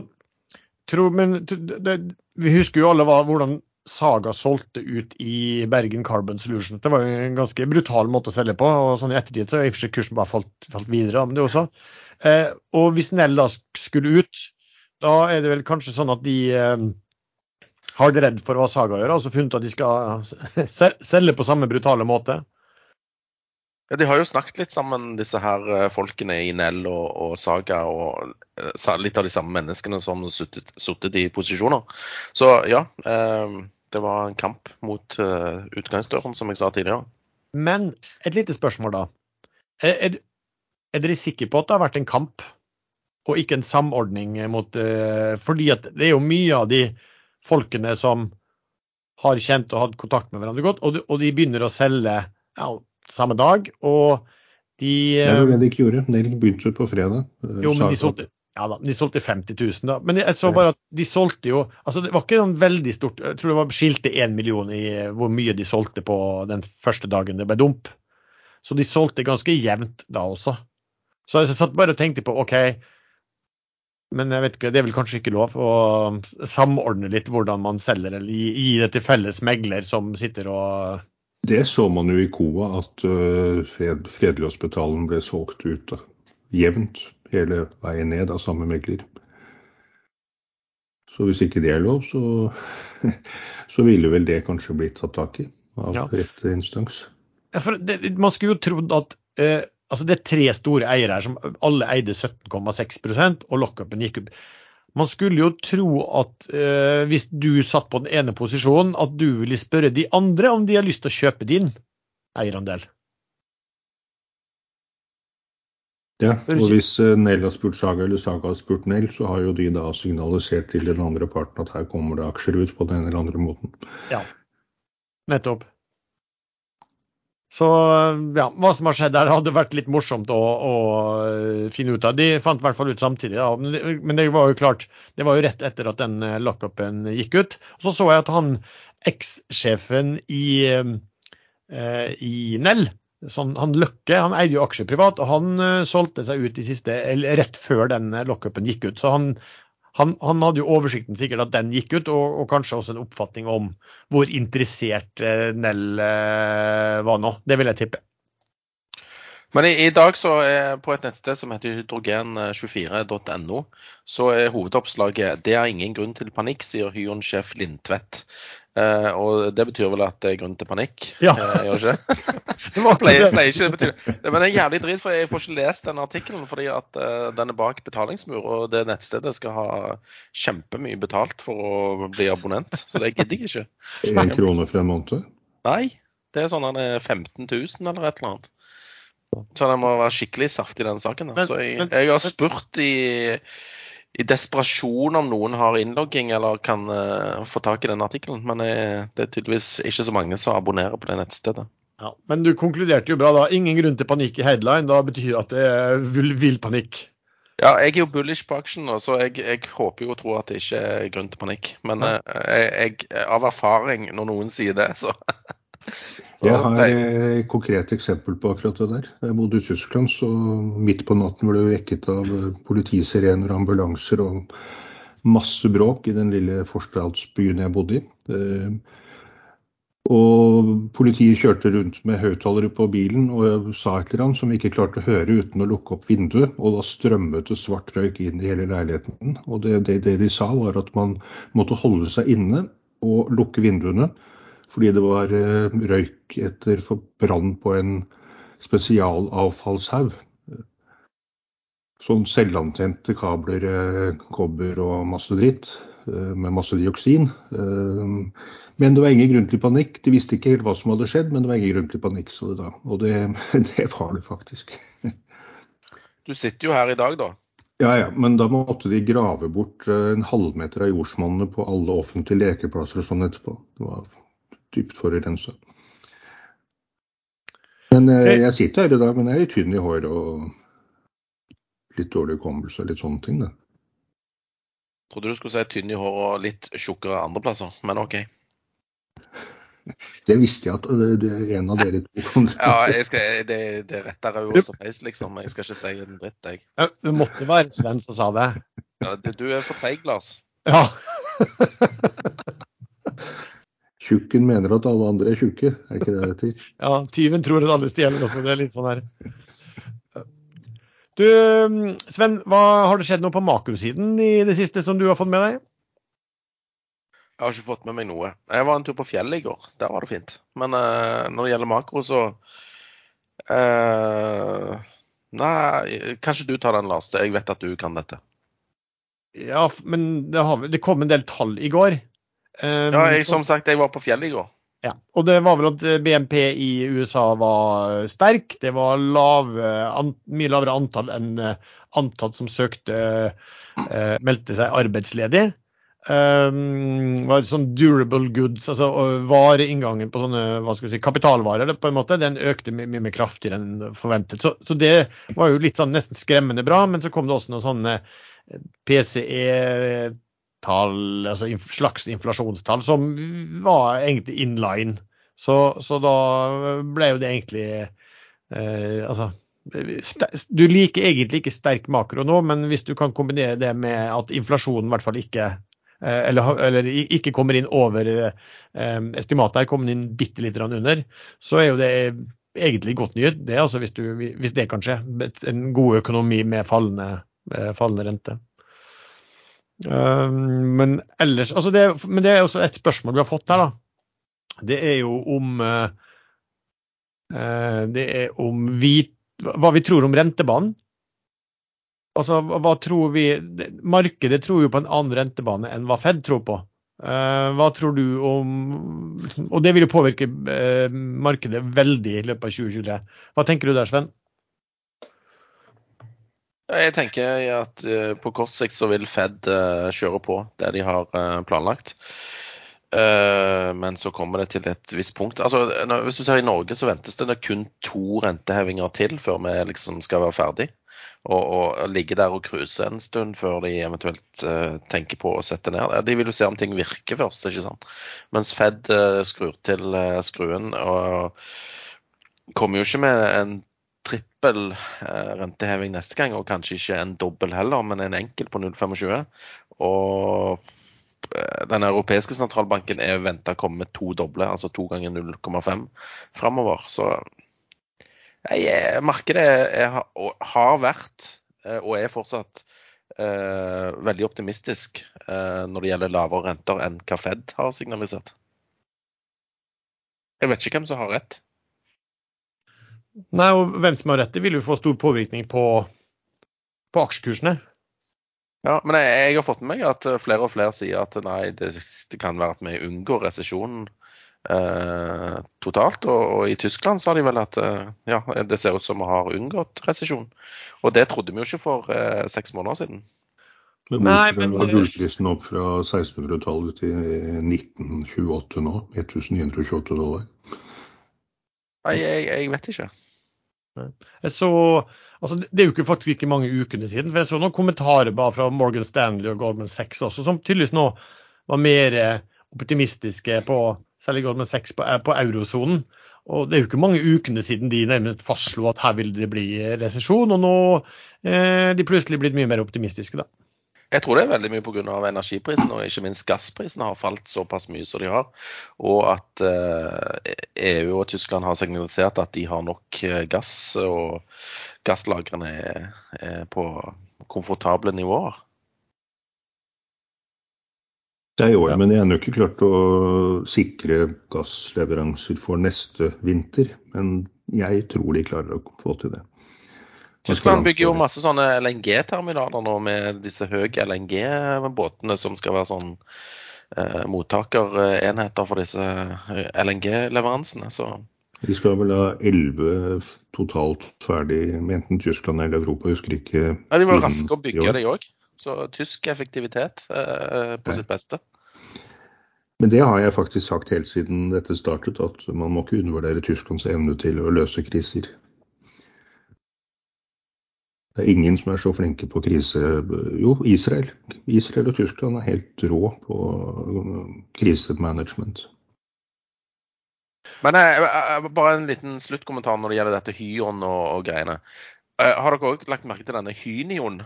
tro, men det, vi husker jo alle hva, hvordan Saga solgte ut i Bergen Carbon Solutions. Det var jo en ganske brutal måte å selge på. og sånn I ettertid så har i og for seg kursen bare falt, falt videre. men det også. Eh, og hvis Nell da skulle ut, da er det vel kanskje sånn at de eh, har det redd for hva Saga gjør, altså funnet at de skal selge på samme brutale måte. Ja, De har jo snakket litt sammen, disse her eh, folkene i Nell og, og Saga, og eh, litt av de samme menneskene som suttet i posisjoner. Så ja, eh, det var en kamp mot eh, utgangsdøren, som jeg sa tidligere. Men et lite spørsmål da. Er, er, er dere sikre på at det har vært en kamp, og ikke en samordning mot eh, Fordi at det er jo mye av de folkene som har kjent og hatt kontakt med hverandre godt, og de, og de begynner å selge ja, samme dag. Og de Det er var det de ikke gjorde. De begynte på fredag. Eh, Jo, men de solgte, ja da, de solgte 50 000, da. Men jeg så bare at de solgte jo altså Det var ikke noen veldig stort Jeg tror det var skilte én million i hvor mye de solgte på den første dagen det ble dump. Så de solgte ganske jevnt da også. Så jeg satt bare og tenkte på OK, men jeg vet ikke, det er vel kanskje ikke lov å samordne litt hvordan man selger, eller gi, gi det til felles megler som sitter og Det så man jo i Koa, at uh, fred, Fredelig-hospitalen ble solgt ut da, jevnt hele veien ned av samme megler. Så hvis ikke det er lov, så, så ville vel det kanskje blitt tatt tak i av Ja. rett instans. Ja, for det, man skulle jo trodd at eh, altså det er tre store eiere her som alle eide 17,6% og lockupen gikk opp. Man skulle jo tro at eh, hvis du satt på den ene posisjonen, at du ville spørre de andre om de har lyst til å kjøpe din eierandel. Ja, og hvis eh, Nell har spurt Saga eller Saga har spurt Nell, så har jo de da signalisert til den andre parten at her kommer det aksjer ut på den eller andre måten. Ja, Nettopp. Så ja, hva som har skjedd der, hadde vært litt morsomt å, å eh, finne ut av. De fant i hvert fall ut samtidig, da. Men, det, var jo klart, det var jo rett etter at den eh, lockupen gikk ut. Så så jeg at han ekssjefen i, eh, i Nell, sånn, han Løkke, han eide jo aksjer privat, og han eh, solgte seg ut i siste, eller rett før den lockupen gikk ut. Så han, han, han hadde jo oversikten sikkert at den gikk ut, og, og kanskje også en oppfatning om hvor interessert eh, Nell eh, var nå. Det vil jeg tippe. Men i, i dag så er på et nettsted som heter hydrogen24.no, så er hovedoppslaget 'Det er ingen grunn til panikk', sier Hyon-sjef Lindtvedt. Eh, og det betyr vel at det er grunn til panikk? Ja. Eh, gjør det ikke? Det var pleier, pleier ikke det betyr det. Men det er jævlig drit, for jeg får ikke lest den artikkelen fordi at eh, den er bak betalingsmur, og det nettstedet skal ha kjempemye betalt for å bli abonnent. Så det gidder jeg ikke. Én krone for en måned? Nei, det er sånn at det er 15 000 eller et eller annet. Så det må være skikkelig saftig, den saken. Men- Så jeg, men- jeg har spurt i, i desperasjon om noen har innlogging eller kan uh, få tak i den artikkelen. Men uh, det er tydeligvis ikke så mange som abonnerer på det nettstedet. Ja, men du konkluderte jo bra da. Ingen grunn til panikk i headline. Da betyr at det er vill, panikk. Ja, jeg er jo bullish på aksjen, så jeg, jeg, håper jo og tror at det ikke er grunn til panikk. Men ja. jeg, jeg, av erfaring, når noen sier det, så Jeg har et konkret eksempel på akkurat det der. Jeg bodde i Tyskland, så midt på natten ble vi vekket av politisirener, ambulanser og masse bråk i den lille forstadsbyen jeg bodde i. Eh, og politiet kjørte rundt med høyttalere på bilen og sa et eller annet som vi ikke klarte å høre uten å lukke opp vinduet. Og da strømmet det svart røyk inn i hele leiligheten. Og det, det, det de sa var at man måtte holde seg inne og lukke vinduene fordi det var eh, røyk etter brann på en spesialavfallshaug. Sånn selvantente kabler, eh, kobber og masse dritt eh, med masse dioksin. Men det var ingen grunn til panikk. De visste ikke helt hva som hadde skjedd, men det var ingen grunn til panikk. Så det da. Og det, det var det faktisk. Du sitter jo her i dag, da. Ja, ja, men da måtte de grave bort en halvmeter av jordsmonnet på alle offentlige lekeplasser og sånn etterpå. Det var dypt forurensa. Men eh, jeg sitter her i dag, men jeg er tynn i håret og litt dårlig hukommelse og litt sånne ting. da. Trodde du skulle si tynn i håret og litt tjukkere andreplasser, men OK. Det visste jeg at det, det er en av dere to kom Ja, skal, det, det retter jeg jo også feis, liksom. Jeg skal ikke si en dritt, jeg. Ja, det måtte være Sven som sa det. Ja, det, du er for treig, Lars. Ja. Tjukken mener at alle andre er tjukke, er ikke det det heter? ja, tyven tror at alle stjeler også. Det er litt sånn her. Du, Sven, hva, har det skjedd noe på makrosiden i det siste som du har fått med deg? Jeg har ikke fått med meg noe. Jeg var en tur på fjellet i går. Der var det fint. Men uh, når det gjelder makro, så uh, Nei, kanskje du tar den, Lars. Jeg vet at du kan dette. Ja, men det, har, det kom en del tall i går. Um, ja, jeg, som sagt, jeg var på fjellet i går. Ja, og det var vel at eh, BNP i USA var sterk. Det var lave, an, mye lavere antall enn antatt som søkte, uh, meldte seg arbeidsledig. Um, var sånn durable goods, altså vareinngangen på sånne hva skal vi si, kapitalvarer, på en måte, den økte mye, mye mer kraftigere enn forventet. Så, så, det var jo litt sånn nesten skremmende bra, men så kom det også noen sånne PCE tall, altså slags inflasjonstall, som var egentlig inline. Så, så da ble jo det egentlig eh, Altså du liker egentlig ikke sterk makro nå, men hvis du kan kombinere det med at inflasjonen i hvert fall ikke eh, eller, eller, ikke kommer inn over eh, estimatet her, kommer inn bitte litt under, så er jo det egentlig godt nyhet. Det, altså hvis, du, hvis det kan skje. En god økonomi med fallende, eh, fallende rente. Um, men ellers altså det, Men det er også et spørsmål vi har fått her, da. Det er jo om uh, Det er om vi Hva vi tror om rentebanen. Altså, hva tror vi Markedet tror jo på en annen rentebane enn hva Fed tror på. Uh, hva tror du om Og det vil jo påvirke markedet veldig i løpet av 2023. Hva tenker du der, Sven? Jeg tenker at uh, på kort sikt så vil Fed uh, kjøre på det de har uh, planlagt. men så kommer det til et visst punkt. Altså, hvis du ser I Norge så ventes det kun to rentehevinger til før vi liksom skal være ferdig. Og, og ligge der og cruise en stund før de eventuelt tenker på å sette ned. De vil jo se om ting virker først, ikke sant. Mens Fed skrur til skruen og kommer jo ikke med en trippel eh, renteheving neste gang, og kanskje ikke en dobbel heller, men en enkel på 0,25. Og eh, den europeiske sentralbanken er venta å komme med to doble, altså to ganger 0,5 framover. Så jeg, markedet er, har vært, eh, og er fortsatt, eh, veldig optimistisk eh, når det gjelder lavere renter enn hva Fed har signalisert. Jeg vet ikke hvem som har rett. Nei, og hvem som har rett, det vil jo få stor påvirkning på, på aksjekursene. Ja, men jeg, jeg, har fått med meg at flere og flere sier at nei, det, det kan være at vi unngår resesjonen eh, totalt. Og, og, i Tyskland sa de vel at eh, ja, det ser ut som vi har unngått resesjon. Og det trodde vi jo ikke for eh, seks måneder siden. Men Nei, men- Var gullprisen opp fra 1600-tallet til 1928 nå? 1928 dollar. Nei, jeg, jeg vet ikke. Jeg så, altså det er jo ikke faktisk ikke mange ukene siden, for jeg så noen kommentarer bare fra Morgan Stanley og Goldman Sachs også, som tydeligvis nå var mer eh, optimistiske på særlig Goldman Sachs på, eh, på eurosonen. Og det er jo ikke mange ukene siden de nærmest fastslo at her vil det bli resesjon, og nå eh, de plutselig blitt mye mer optimistiske, da. Jeg tror det er veldig mye pga. energiprisen, og ikke minst gassprisen har falt såpass mye som de har. Og at eh, EU og Tyskland har signalisert at de har nok eh, gass, og gasslagrene er på komfortable nivåer. Det er jo, men jeg har ikke klart å sikre gassleveranser for neste vinter. Men jeg tror de klarer å få til det. Tyskland bygger jo masse sånne LNG-terminaler nå med disse høye LNG-båtene som skal være sånn eh, mottakerenheter for disse eh, LNG-leveransene. Så De skal vel ha elleve totalt ferdig, med enten Tyskland eller Europa, husker ikke. ja, de var raske å bygge, de òg. Så tysk effektivitet eh, på Ja. sitt beste. Men det har jeg faktisk sagt helt siden dette startet, at man må ikke undervurdere Tysklands evne til å løse kriser. Det er ingen som er så flinke på krise Jo, Israel. Israel og Tyskland er helt rå på krisemanagement. Men jeg, jeg, bare en liten sluttkommentar når det gjelder dette Hyon og, og greiene. Eh, har dere òg lagt merke til denne Hynion?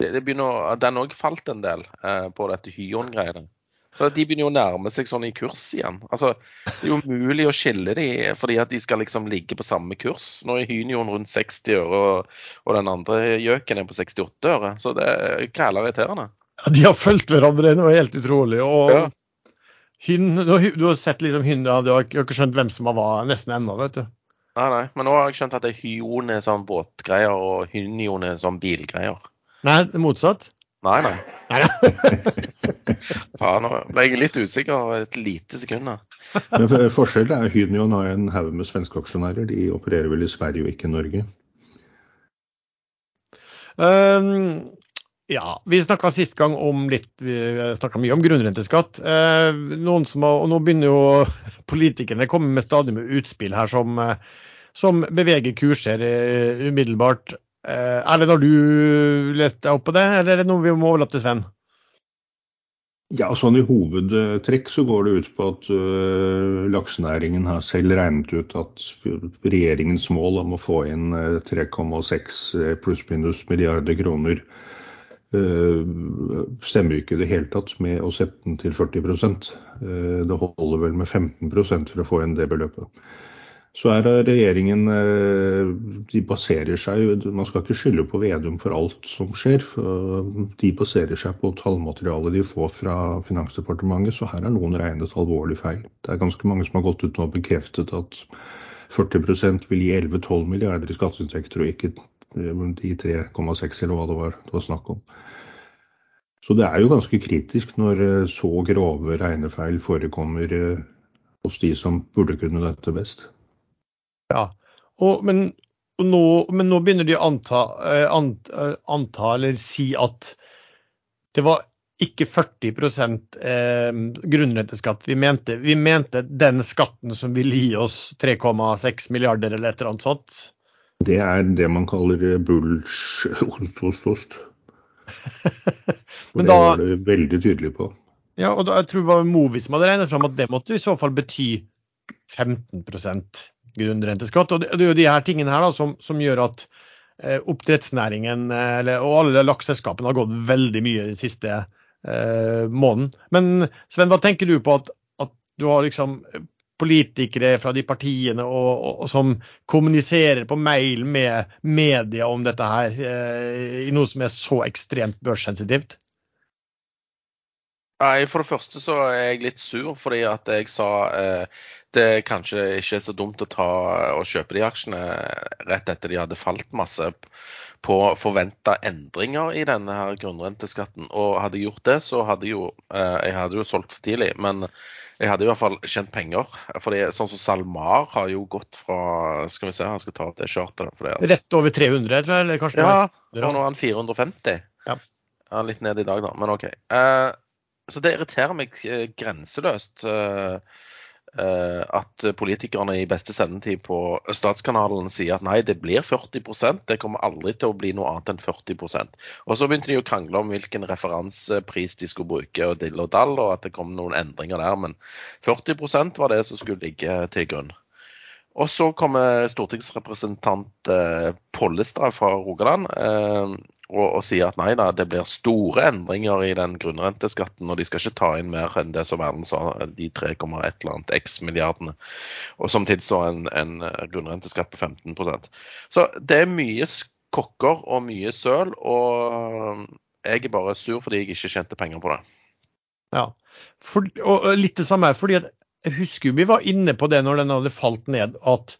Det, det begynner, den òg falt en del eh, på dette Hyon-greiene. Så De begynner jo å nærme seg sånn i kurs igjen. Altså, Det er jo umulig å skille de fordi at de skal liksom ligge på samme kurs. Nå er Hynion rundt 60 øre, og, og den andre gjøken er på 68 øre. Så det er græla irriterende. Ja, de har fulgt hverandre, det noe helt utrolig. og Ja. Hyn, du, har, du har sett liksom hyn, ja, du har ikke, skjønt hvem som var nesten ennå, vet du. Nei, nei. Men nå har jeg skjønt at det er Hyon er sånn båtgreier, og Hynion er sånn bilgreier. Nei, det er motsatt. Nei, nei. Faen, nå ble jeg litt usikker et lite sekund. da. Men for- forskjellen er Hynion har en haug med svenske aksjonærer. De opererer vel i Sverige og ikke Norge. Um, ja, vi snakka sist gang om litt Vi snakka mye om grunnrenteskatt. Uh, noen som har, og nå begynner jo politikerne komme med stadig med utspill her som, eh, som beveger kurser eh, umiddelbart. Uh, Erlend, har du lest opp på det, eller er det noe vi må overlate til Sven? Ja, sånn i hovedtrekk så går det ut på at uh, laksenæringen har selv regnet ut at regjeringens mål om å få inn øh, 3,6 pluss-minus milliarder kroner uh, stemmer ikke i det hele tatt med å sette den til 40 uh, Det holder vel med 15% for å få inn det beløpet. Så er regjeringen øh, De baserer seg Man skal ikke skylde på Vedum for alt som skjer. De baserer seg på tallmaterialet de får fra Finansdepartementet, så her er noen regnet alvorlig feil. Det er ganske mange som har gått ut og bekreftet at 40% vil gi 11-12 milliarder i skatteinntekter, og ikke øh, de 3,6 eller hva det var det var snakk om. Så det er jo ganske kritisk når øh, så grove regnefeil forekommer hos de som burde kunne dette best. Ja, og, men, og nå, men nå begynner de å anta, eh, eh, anta, eller si at det var ikke 40 eh, grunnrenteskatt vi mente. Vi mente den skatten som ville gi oss 3,6 milliarder eller et eller annet sånt. Det er det man kaller eh, bulls ost, ost, ost. Og det da- var det veldig tydelig på. Ja, og da, jeg tror det var Movi som hadde regnet fram at det måtte i så fall bety 15 grunnrenteskatt. Og det, det er jo de her tingene her da, som, som gjør at eh, oppdrettsnæringen eh, eller, og alle lakseselskapene har gått veldig mye den siste eh, måneden. Men Sven, hva tenker du på at, at du har liksom politikere fra de partiene og, og, og som kommuniserer på mail med media om dette her, eh, i noe som er så ekstremt børssensitivt? Nei, For det første så er jeg litt sur fordi at jeg sa eh, det kanskje ikke er så dumt å ta og kjøpe de aksjene rett etter de hadde falt masse på forventa endringer i denne her grunnrenteskatten. Og hadde jeg gjort det, så hadde jo eh, Jeg hadde jo solgt for tidlig, men jeg hadde i hvert fall tjent penger. Fordi sånn som SalMar har jo gått fra Skal vi se, han skal ta opp det charteret. Det, Rett over 300, tror jeg, eller kanskje ja, og nå er han 450. Ja. Ja, litt ned i dag, da, men OK. Eh, så det irriterer meg eh, grenseløst eh, eh, at politikerne i beste sendetid på Statskanalen sier at nei, det blir 40% det kommer aldri til å bli noe annet enn 40% Og så begynte de å krangle om hvilken referansepris de skulle bruke, og dill og dall, og at det kom noen endringer der. Men 40% var det som skulle ligge til grunn. Og så kommer stortingsrepresentant eh, Pollestad fra Rogaland eh, og, og, sier at nei da, det blir store endringer i den grunnrenteskatten, og de skal ikke ta inn mer enn det som verden sa, de 3,1 eller annet x milliardene. Og samtidig så en, en grunnrenteskatt på 15% Så det er mye kokker og mye søl, og jeg er bare sur fordi jeg ikke tjente penger på det. Ja, For, og litt det samme fordi at jeg husker vi var inne på det når den hadde falt ned, at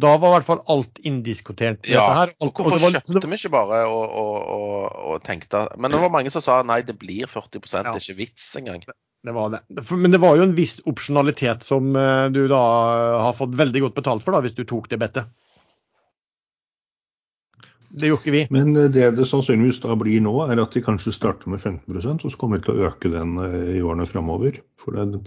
da var i hvert fall alt indiskutert. Ja, her. Alt, hvorfor var, kjøpte vi ikke bare og, og, og, og, tenkte Men det var mange som sa nei, det blir 40 ja. det er ikke vits engang. Det var det. Men det var jo en viss opsjonalitet som eh, du da har fått veldig godt betalt for, da, hvis du tok det bettet. Det gjorde ikke vi. Men eh, det det sannsynligvis da blir nå, er at de kanskje starter med 15% og så kommer de til å øke den eh, i årene framover. For det,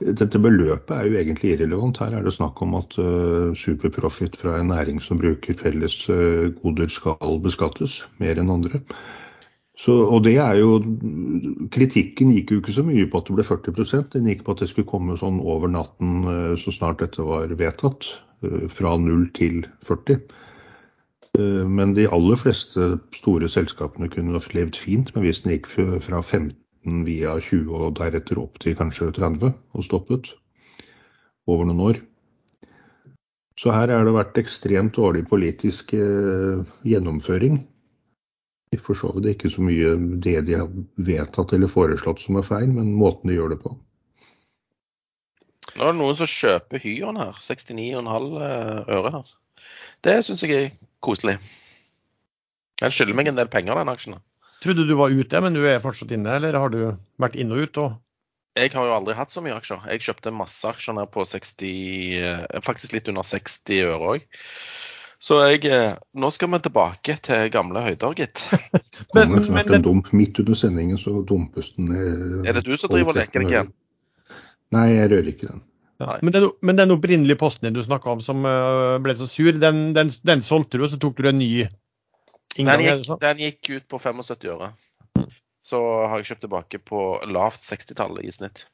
dette beløpet er jo egentlig irrelevant. Her er det snakk om at uh, superprofit fra en næring som bruker felles uh, goder, skal beskattes mer enn andre. Så, og det er jo, Kritikken gikk jo ikke så mye på at det ble 40% den gikk på at det skulle komme sånn over natten uh, så snart dette var vedtatt. Fra 0 til 40. Men de aller fleste store selskapene kunne levd fint men hvis den gikk fra 15 via 20 og deretter opp til kanskje 30 og stoppet over noen år. Så her har det vært ekstremt dårlig politisk eh, gjennomføring. For så vidt ikke så mye det de har vedtatt eller foreslått som er feil, men måten de gjør det på. Nå er det noen som kjøper Hyon her. 69,5 eh, øre her. Det syns jeg er koselig. Den skylder meg en del penger, den aksjen. Trodde du var ute, men du er fortsatt inne, eller har du vært inn og ut? Og... Jeg har jo aldri hatt så mye aksjer. Jeg kjøpte masse aksjer ned på 60, eh, faktisk litt under 60 øre òg. Så jeg, eh, nå skal vi tilbake til gamle høyder, gitt. men, men, men, dump. Midt under sendingen så dumpes den ned. Er det du som driver og leker deg igjen? Nei, jeg rører ikke den. Ja, men, den, men, den, opprinnelige posten din du snakka om som eh, ble så sur, den, den, den solgte du, og så tok du en ny den gikk, den gikk, ut på 75 øre. Så har jeg kjøpt tilbake på lavt 60-tallet i snitt.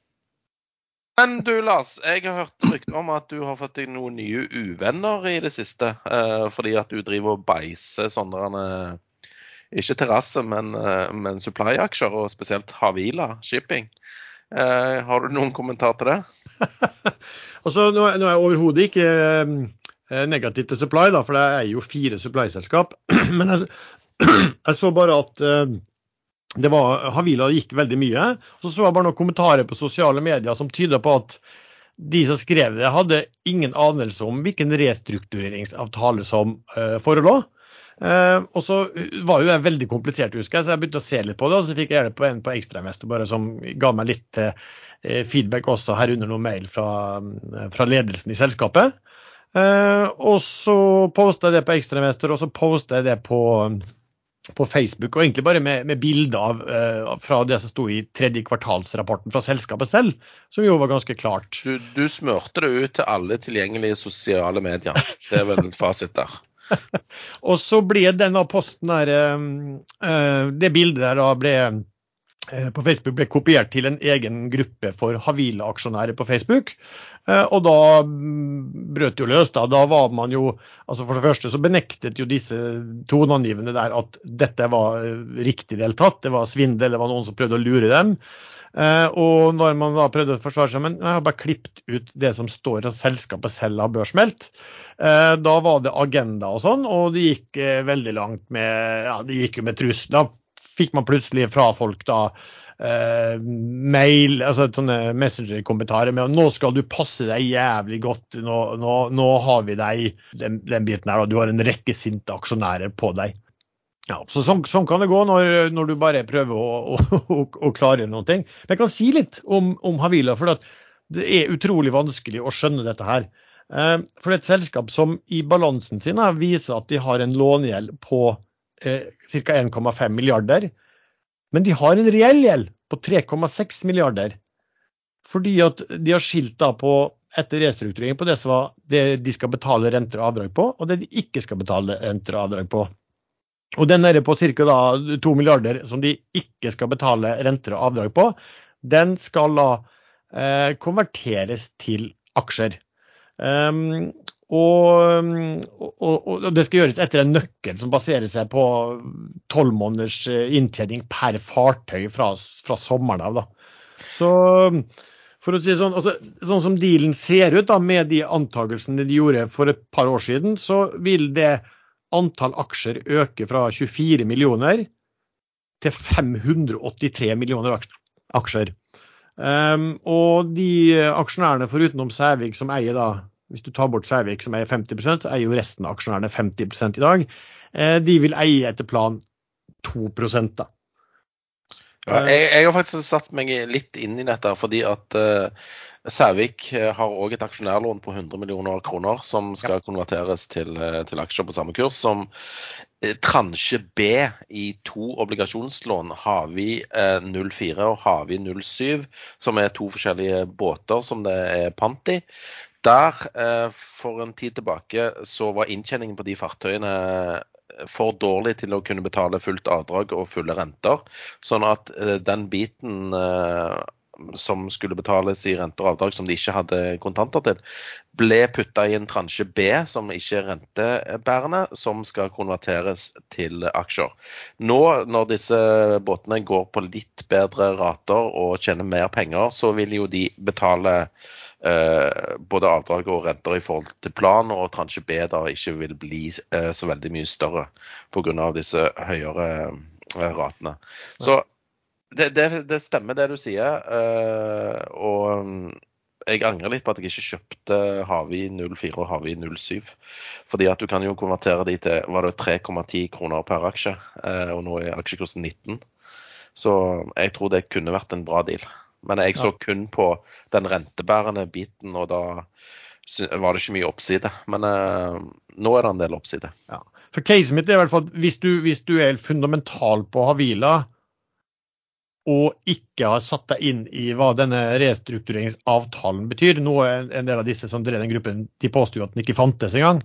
Men du Lars, jeg har hørt rykter om at du har fått deg noen nye uvenner i det siste. Eh, fordi at du driver og beiser sånne eh, Ikke terrasse, men, eh, men supply-aksjer, og spesielt Havila Shipping. Eh, har du noen kommentar til det? altså, nå, nå er jeg overhodet ikke Eh, negativt til Supply, da, for det er jo fire supply-selskap. Men jeg, jeg, så bare at uh, det var, Havila gikk veldig mye. Så så jeg bare noen kommentarer på sosiale medier som tyder på at de som skrev det, hadde ingen anelse om hvilken restruktureringsavtale som uh, forelå. Uh, og så var jo det veldig komplisert, husker jeg, så jeg begynte å se litt på det. Og så fikk jeg hjelp på en på Ekstrainvestor bare som ga meg litt uh, feedback også, herunder noen mail fra, fra ledelsen i selskapet. Uh, og så posta jeg det på Ekstremester, og så posta jeg det på, på, Facebook. Og egentlig bare med, med bilder av, uh, fra det som sto i tredje kvartalsrapporten fra selskapet selv, som jo var ganske klart. Du, du smørte det ut til alle tilgjengelige sosiale medier. Det er vel fasit der. og så ble denne posten der, uh, det bildet der da ble på Facebook ble kopiert til en egen gruppe for Havila-aksjonærer på Facebook. Eh, og da mm, brøt jo løs. Da. da var man jo altså For det første så benektet jo disse toneangivende der at dette var eh, riktig deltatt. Det var svindel, det var noen som prøvde å lure dem. Eh, og når man da prøvde å forsvare seg, men jeg har bare klippet ut det som står at selskapet selv har børsmeldt. Da var det agenda og sånn, og det gikk veldig langt med ja, det gikk jo med trusler. Fikk man plutselig fra folk da eh, mail, altså sånne messenger-kommentarer med at 'nå skal du passe deg jævlig godt', nå, nå, nå har vi deg den, den, biten her, og du har en rekke sinte aksjonærer på deg. Ja, så sånn, sånn, kan det gå når, når du bare prøver å, å, å, å klare noe. Men jeg kan si litt om, om Havila, for det er utrolig vanskelig å skjønne dette her. Eh, for det er et selskap som i balansen sin viser at de har en lånegjeld på eh, ca. 1,5 milliarder. Men de har en reell gjeld på 3,6 milliarder. Fordi at de har skilt da på etter restrukturering på det som var det de skal betale renter og avdrag på, og det de ikke skal betale renter og avdrag på. Og den er på ca. 2 milliarder som de ikke skal betale renter og avdrag på, den skal da eh, konverteres til aksjer. Um, og, og, og, det skal gjøres etter en nøkkel som baserer seg på tolv måneders eh, inntjening per fartøy fra, fra sommeren av. Da. Så for å si sånn, altså, sånn som dealen ser ut da, med de antakelsene de gjorde for et par år siden, så vil det antall aksjer øke fra 24 millioner til 583 millioner aksjer. Um, og de aksjonærene forutenom Sævik som eier da, hvis du tar bort Sævik som eier 50 så eier jo resten av aksjonærene 50 i dag. Uh, de vil eie etter plan 2 da. Ja, jeg, jeg, har faktisk satt meg litt inn i dette fordi at uh, Sævik eh, har òg et aksjonærlån på 100 millioner kroner som skal konverteres til, uh, til aksjer på samme kurs som uh, transje B i to obligasjonslån, Havi 04 og Havi 07, som er to forskjellige båter som det er pant i. Der, for en tid tilbake, så var inntjeningen på de fartøyene for dårlig til å kunne betale fullt avdrag og fulle renter. Sånn at eh, den biten eh, som skulle betales i renter og avdrag som de ikke hadde kontanter til, ble putta i en transje B som ikke er rentebærende, som skal konverteres til aksjer. Nå når disse båtene går på litt bedre rater og tjener mer penger, så vil jo de betale eh, både avdrag og renter i forhold til plan, og transje B da ikke vil bli eh, så veldig mye større pga. disse høyere eh, ratene. Så det, det, det, stemmer det du sier. Eh, og mm, jeg angrer litt på at jeg ikke kjøpte Havi 04 og Havi 07. Fordi at du kan jo konvertere de til var det 3,10 kroner per aksje, eh, og nå er aksjekursen 19. Så jeg tror det kunne vært en bra deal. Men jeg så kun på den rentebærende biten, og da var det ikke mye oppside. Men eh, nå er det en del oppside. Ja. For caset mitt er i hvert fall at hvis du, hvis du er fundamental på Havila, og ikke har satt deg inn i hva denne restruktureringsavtalen betyr Nå er en del av disse som drev den gruppen, de påsto at den ikke fantes engang.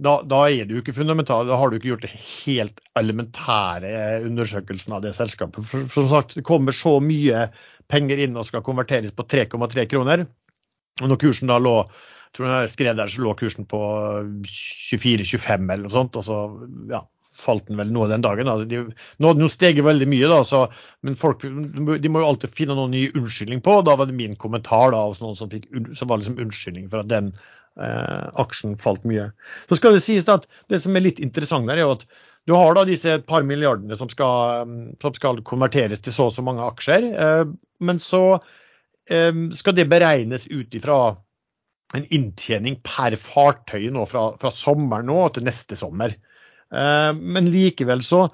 Da, da, er du ikke fundamental, da har du ikke gjort det helt elementære undersøkelsen av det selskapet. For, for som sagt, det kommer så mye penger inn og skal konverteres på 3,3 kroner. Og når kursen da lå tror jeg skrev der, så lå kursen på 24-25 eller noe sånt. og så ja, falt den vel noe den dagen. Da. De, nå jo steget veldig mye, da, så, men folk de må jo alltid finne noen ny unnskyldning på. Da var det min kommentar da, noen som, fikk, som var liksom unnskyldning for at den eh, aksjen falt mye. Så skal det sies da at det som er litt interessant der, er jo at du har da disse et par milliardene som skal, som skal konverteres til så og så mange aksjer. Eh, men så eh, skal det beregnes ut ifra en inntjening per fartøy nå fra, fra sommeren nå til neste sommer. Eh, men likevel så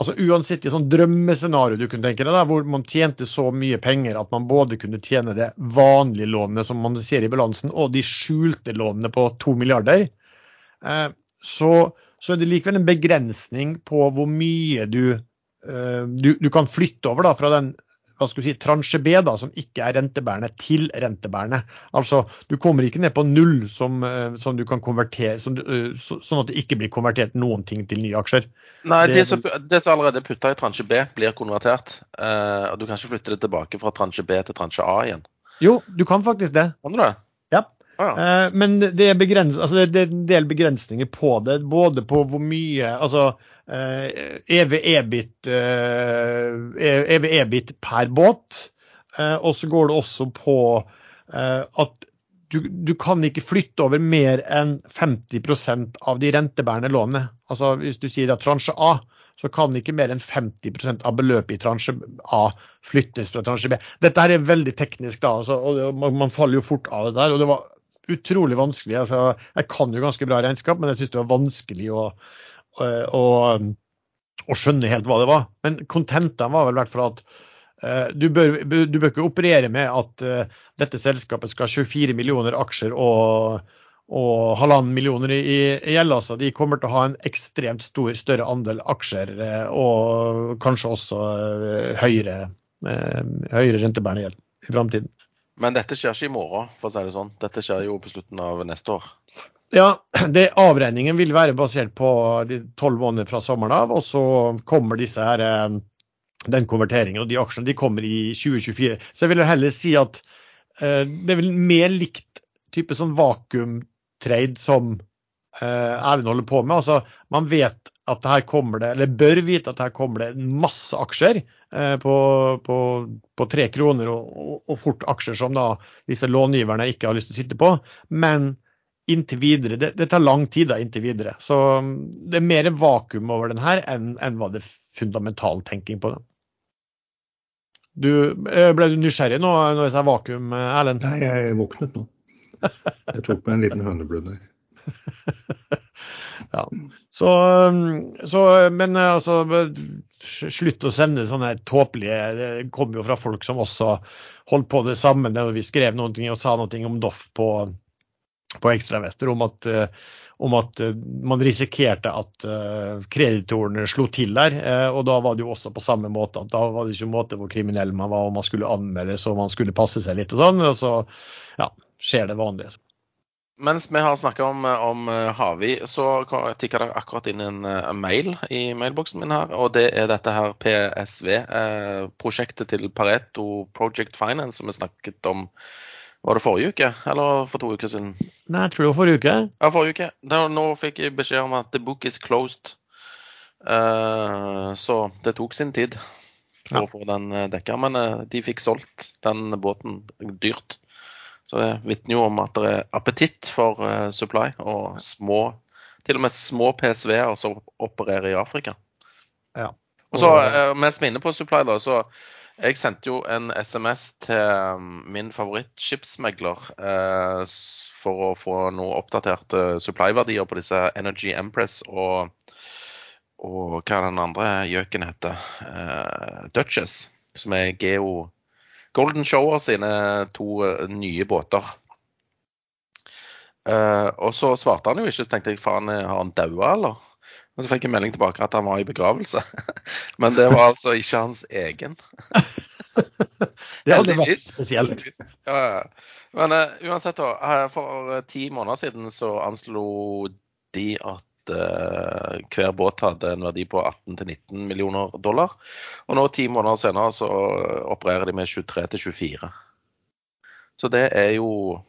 altså Uansett i sånn drømmescenario du kunne tenke deg, da, hvor man tjente så mye penger at man både kunne tjene det vanlige lånet som man ser i balansen, og de skjulte lånene på to milliarder, så så er det likevel en begrensning på hvor mye du, uh, du, du kan flytte over da, fra den hva skal si, transje B, da, som ikke er rentebærende, til rentebærende. Altså, Du kommer ikke ned på null som, uh, som du kan konvertere, som, uh, så, sånn at det ikke blir konvertert noen ting til nye aksjer. Nei, det, det, som, det som allerede er putta i transje B, blir konvertert. og Du kan ikke flytte det tilbake fra transje B til transje A igjen. Jo, du kan faktisk det. Kan du det? Ja. Ah, Men det er, altså det er, en del begrensninger på det. Både på hvor mye Altså EV-EBIT EV -EBIT per båt. Eh, og så går det også på eh, at du, du, kan ikke flytte over mer enn 50% av de rentebærende lånene. Altså Hvis du sier at transje A, så kan ikke mer enn 50% av beløpet i transje A flyttes fra transje B. Dette her er veldig teknisk, da, altså, og man faller jo fort av det der. og det var utrolig vanskelig. Altså, jeg kan jo ganske bra regnskap, men jeg syns det var vanskelig å, å, å, skjønne helt hva det var. Men kontentene var vel i hvert fall at uh, du, bør, du, bør, ikke operere med at uh, dette selskapet skal ha 24 millioner aksjer og, og halvannen millioner i, i gjeld. Altså. De kommer til å ha en ekstremt stor, større andel aksjer eh, og kanskje også uh, høyere, eh, høyere rentebærende gjeld i framtiden. Men dette skjer ikke i morgen, for å si det sånn. Dette skjer jo på slutten av neste år. Ja, det, avregningen vil være basert på de tolv måneder fra sommeren av, og så kommer disse her, den konverteringen og de aksjene de kommer i 2024. Så jeg vil heller si at eh, det er vel mer likt type sånn vakuum trade som eh, Erlend holder på med. Altså, man vet at her kommer det, eller bør vite at her kommer det masse aksjer eh, på, på, på, tre kroner, og, og, og, fort aksjer som da disse långiverne ikke har lyst til å sitte på. Men inntil videre, det, det tar lang tid da, inntil videre. Så mm, det er mer vakuum over den her enn, enn hva det fundamental tenking på den. Du, eh, ble du nysgjerrig nå når jeg sa vakuum, Erlend? Nei, jeg våknet nå. Jeg tok meg en liten høneblund der. ja. Så, så, men altså Slutt å sende sånne tåpelige Det kommer jo fra folk som også holdt på det samme da vi skrev noe og sa noe om Doff på, på Ekstravester, om at, om at man risikerte at kreditorene slo til der. Og da var det jo også på samme måte da var det ikke en måte hvor kriminell man var og man skulle anmeldes og man skulle passe seg litt og sånn. Og så ja, skjer det vanlige. Mens vi har snakka om, om eh, Havi, så tikka det akkurat inn en, en, eh, mail i mailboksen min her. Og det er dette her PSV-prosjektet eh, til Pareto Project Finance som vi snakket om var det forrige uke, eller for to uker siden? Nei, jeg tror det var forrige uke. Ja, forrige uke. Da, nå fikk jeg beskjed om at the book is closed. Uh, så det tok sin tid for ja. å få den dekka. Men uh, de fikk solgt den båten dyrt. Så det vitner jo om at det er appetitt for uh, supply, og små, til og med små PSV-er som opererer i Afrika. Ja. Og så, uh, Mens vi er inne på supply, da, så jeg sendte jo en SMS til um, min favorittskipsmegler uh, for å få noe oppdaterte supply-verdier på disse Energy Empress og, og hva den andre gjøken heter, uh, Duchess, som er geo Golden Shower sine to eh, nye båter. Uh, og så svarte han jo ikke, så tenkte jeg faen, har han daua, eller? Men så fikk jeg melding tilbake at han var i begravelse. Men det var altså ikke hans egen. det hadde vært spesielt. Ja, Men uh, uansett, da. For ti måneder siden så anslo de at hver båt hadde en verdi på 18-19 millioner dollar. Og nå ti måneder senere så opererer de med 23-24. Så det er jo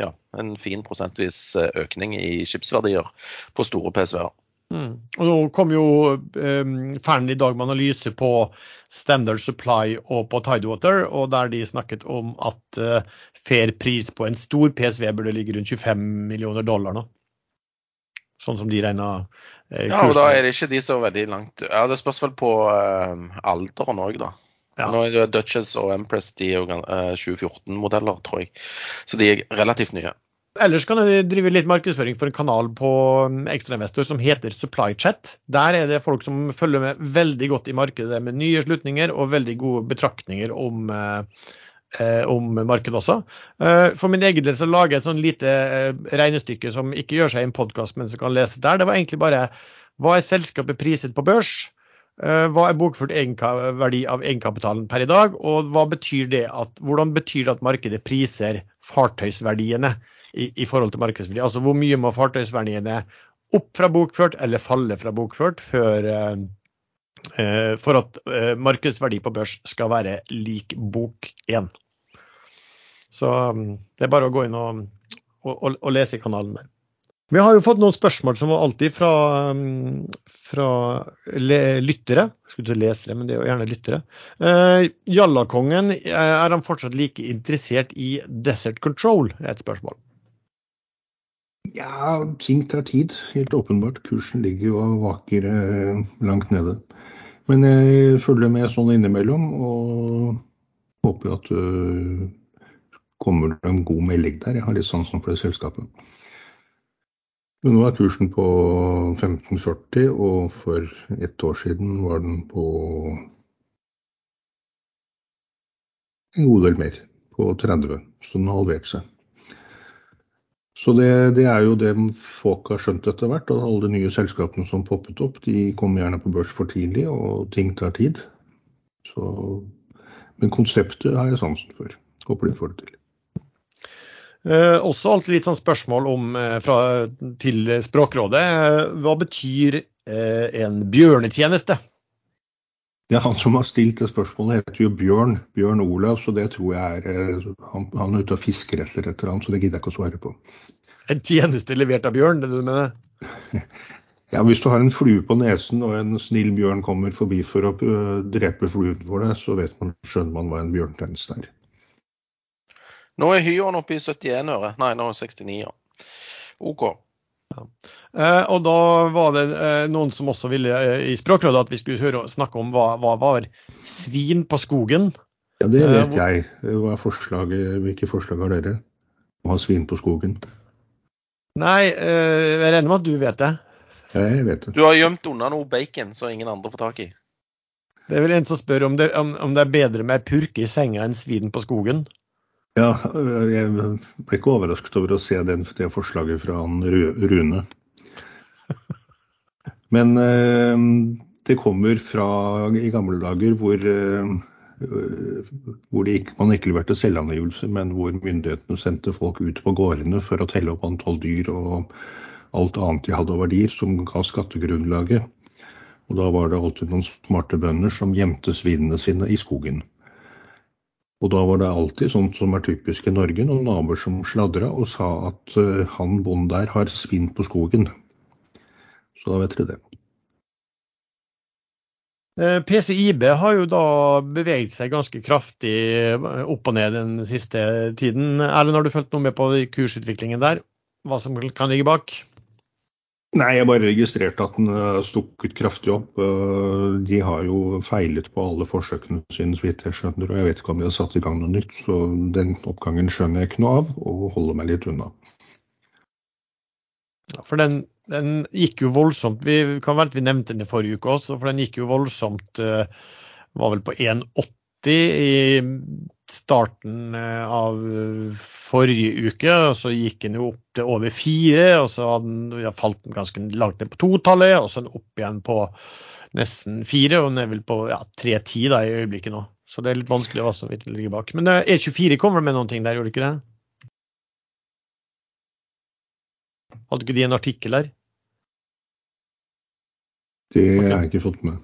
ja, en fin prosentvis eh, økning i skipsverdier på store PSV-er. Mm. Og Nå kom jo um, Fern i dag med analyse på Standard Supply og på Tidewater, og der de snakket om at uh, fair pris på en stor PSV burde ligge rundt 25 millioner dollar nå sånn som de regner eh, Ja, og da er det ikke de så veldig langt Ja, Det spørs vel på eh, alderen òg, da. Ja. Nå er Duchess og Empress de er jo eh, 2014-modeller, tror jeg. Så de er relativt nye. Ellers kan jeg drive litt markedsføring for en kanal på mm, Ekstrainvestor som heter SupplyChat. Der er det folk som følger med veldig godt i markedet med nye slutninger og veldig gode betraktninger om Eh, om markedet også. Eh, for min egen del så lager jeg et sånn lite eh, regnestykke som ikke gjør seg i en podkast, men som kan lese der. Det var egentlig bare hva er selskapet priset på børs? Hva er bokført verdi av egenkapitalen per i dag? Og betyr at, hvordan betyr det at markedet priser fartøysverdiene i, i forhold til markedsverdi? Altså hvor mye må fartøysverdiene opp fra bokført eller falle fra bokført før, Eh, for at eh, markedsverdi på børs skal være lik bok 1. Så mm, det er bare å gå inn og, og, og lese i kanalen der. Vi har jo fått noen spørsmål som alltid fra, mm, fra lyttere. Skulle lese det, men det er jo gjerne lyttere. Uh, Jallakongen, er han fortsatt like interessert i Desert Control? er et spørsmål. Ja, ting tar tid. Helt åpenbart. Kursen ligger jo og vaker langt nede. Men jeg følger med sånn innimellom og håper at du kommer en god melding der. Jeg har litt sansen for det selskapet. Men nå er kursen på 1540, og for ett år siden var den på en god del mer. På 30, så den har halvert seg. Så det, det, er jo det folk har skjønt etter hvert. og Alle de nye selskapene som poppet opp, de kommer gjerne på børs for tidlig, og ting tar tid. Så, men konseptet har jeg sansen for. Håper de får det til. Eh, også alltid litt sånn spørsmål om, eh, fra, til Språkrådet. Eh, hva betyr eh, en bjørnetjeneste? Ja, Han som har stilt det spørsmålet, heter jo Bjørn Bjørn Olav, så det tror jeg er eh, Han, han er ute og fisker etter et eller annet, så det gidder jeg ikke å svare på. En tjeneste levert av bjørn, det du mener? Ja, Hvis du har en flue på nesen og en snill bjørn kommer forbi for å uh, drepe fluen for deg, så vet man, skjønner man hva en bjørntjeneste er. Nå er hyen oppe i 71 øre. Nei, nå er det 69. Ja. OK. Ja. Eh, og da var det eh, noen som også ville eh, i Språkrådet at vi skulle høre, snakke om hva, hva var svin på skogen. Ja, det vet eh, jeg. Hva er forslaget, hvilke forslag har dere? Å ha svin på skogen? Nei, eh, jeg regner med at du vet det. Ja, jeg vet det. Du har gjemt unna noe bacon så ingen andre får tak i. Det er vel en som spør om det, om, om det er bedre med purke i senga enn svin på skogen? Ja, jeg ble ikke overrasket over å se den, det forslaget fra Rune. Men eh, det kommer fra i gamle dager hvor, eh, hvor ikke, man ikke leverte selvangivelse, men hvor myndighetene sendte folk ut på gårdene for å telle opp antall dyr og alt annet de hadde av verdier som ga skattegrunnlaget. Og da var det alltid noen smarte bønder som gjemte svinene sine i skogen. Og da var det alltid sånt som er typisk i Norge, noen naboer som sladra og sa at uh, han bonden der har svinn på skogen. Så da vet dere det. Eh, PCIB har jo da beveget seg ganske kraftig eh, opp og ned den siste tiden. Erlend, har du fulgt noe med på kursutviklingen der? Hva som kan ligge bak? Nei, jeg bare registrerte at den stukket kraftig opp. Eh, de har jo feilet på alle forsøkene sine, så vidt jeg skjønner. Og jeg vet ikke om de har satt i gang noe nytt. Så den oppgangen skjønner jeg ikke noe av, og holder meg litt unna. For den, den, gikk jo voldsomt. Vi kan vel vi nevnte den i forrige uke også, for den gikk jo voldsomt. Eh, var vel på 1,80 i starten eh, av forrige uke. og Så gikk den jo opp til over fire, og så hadde den, ja, falt den ganske langt ned på totallet. Og så opp igjen på nesten fire, og den er vel på ja, 3,10 i øyeblikket nå. Så det er litt vanskelig hva som ligger bak. Men eh, E24 kommer med noen ting der, gjorde det ikke det? Hadde ikke de en artikkel der? Det har jeg ikke fått med.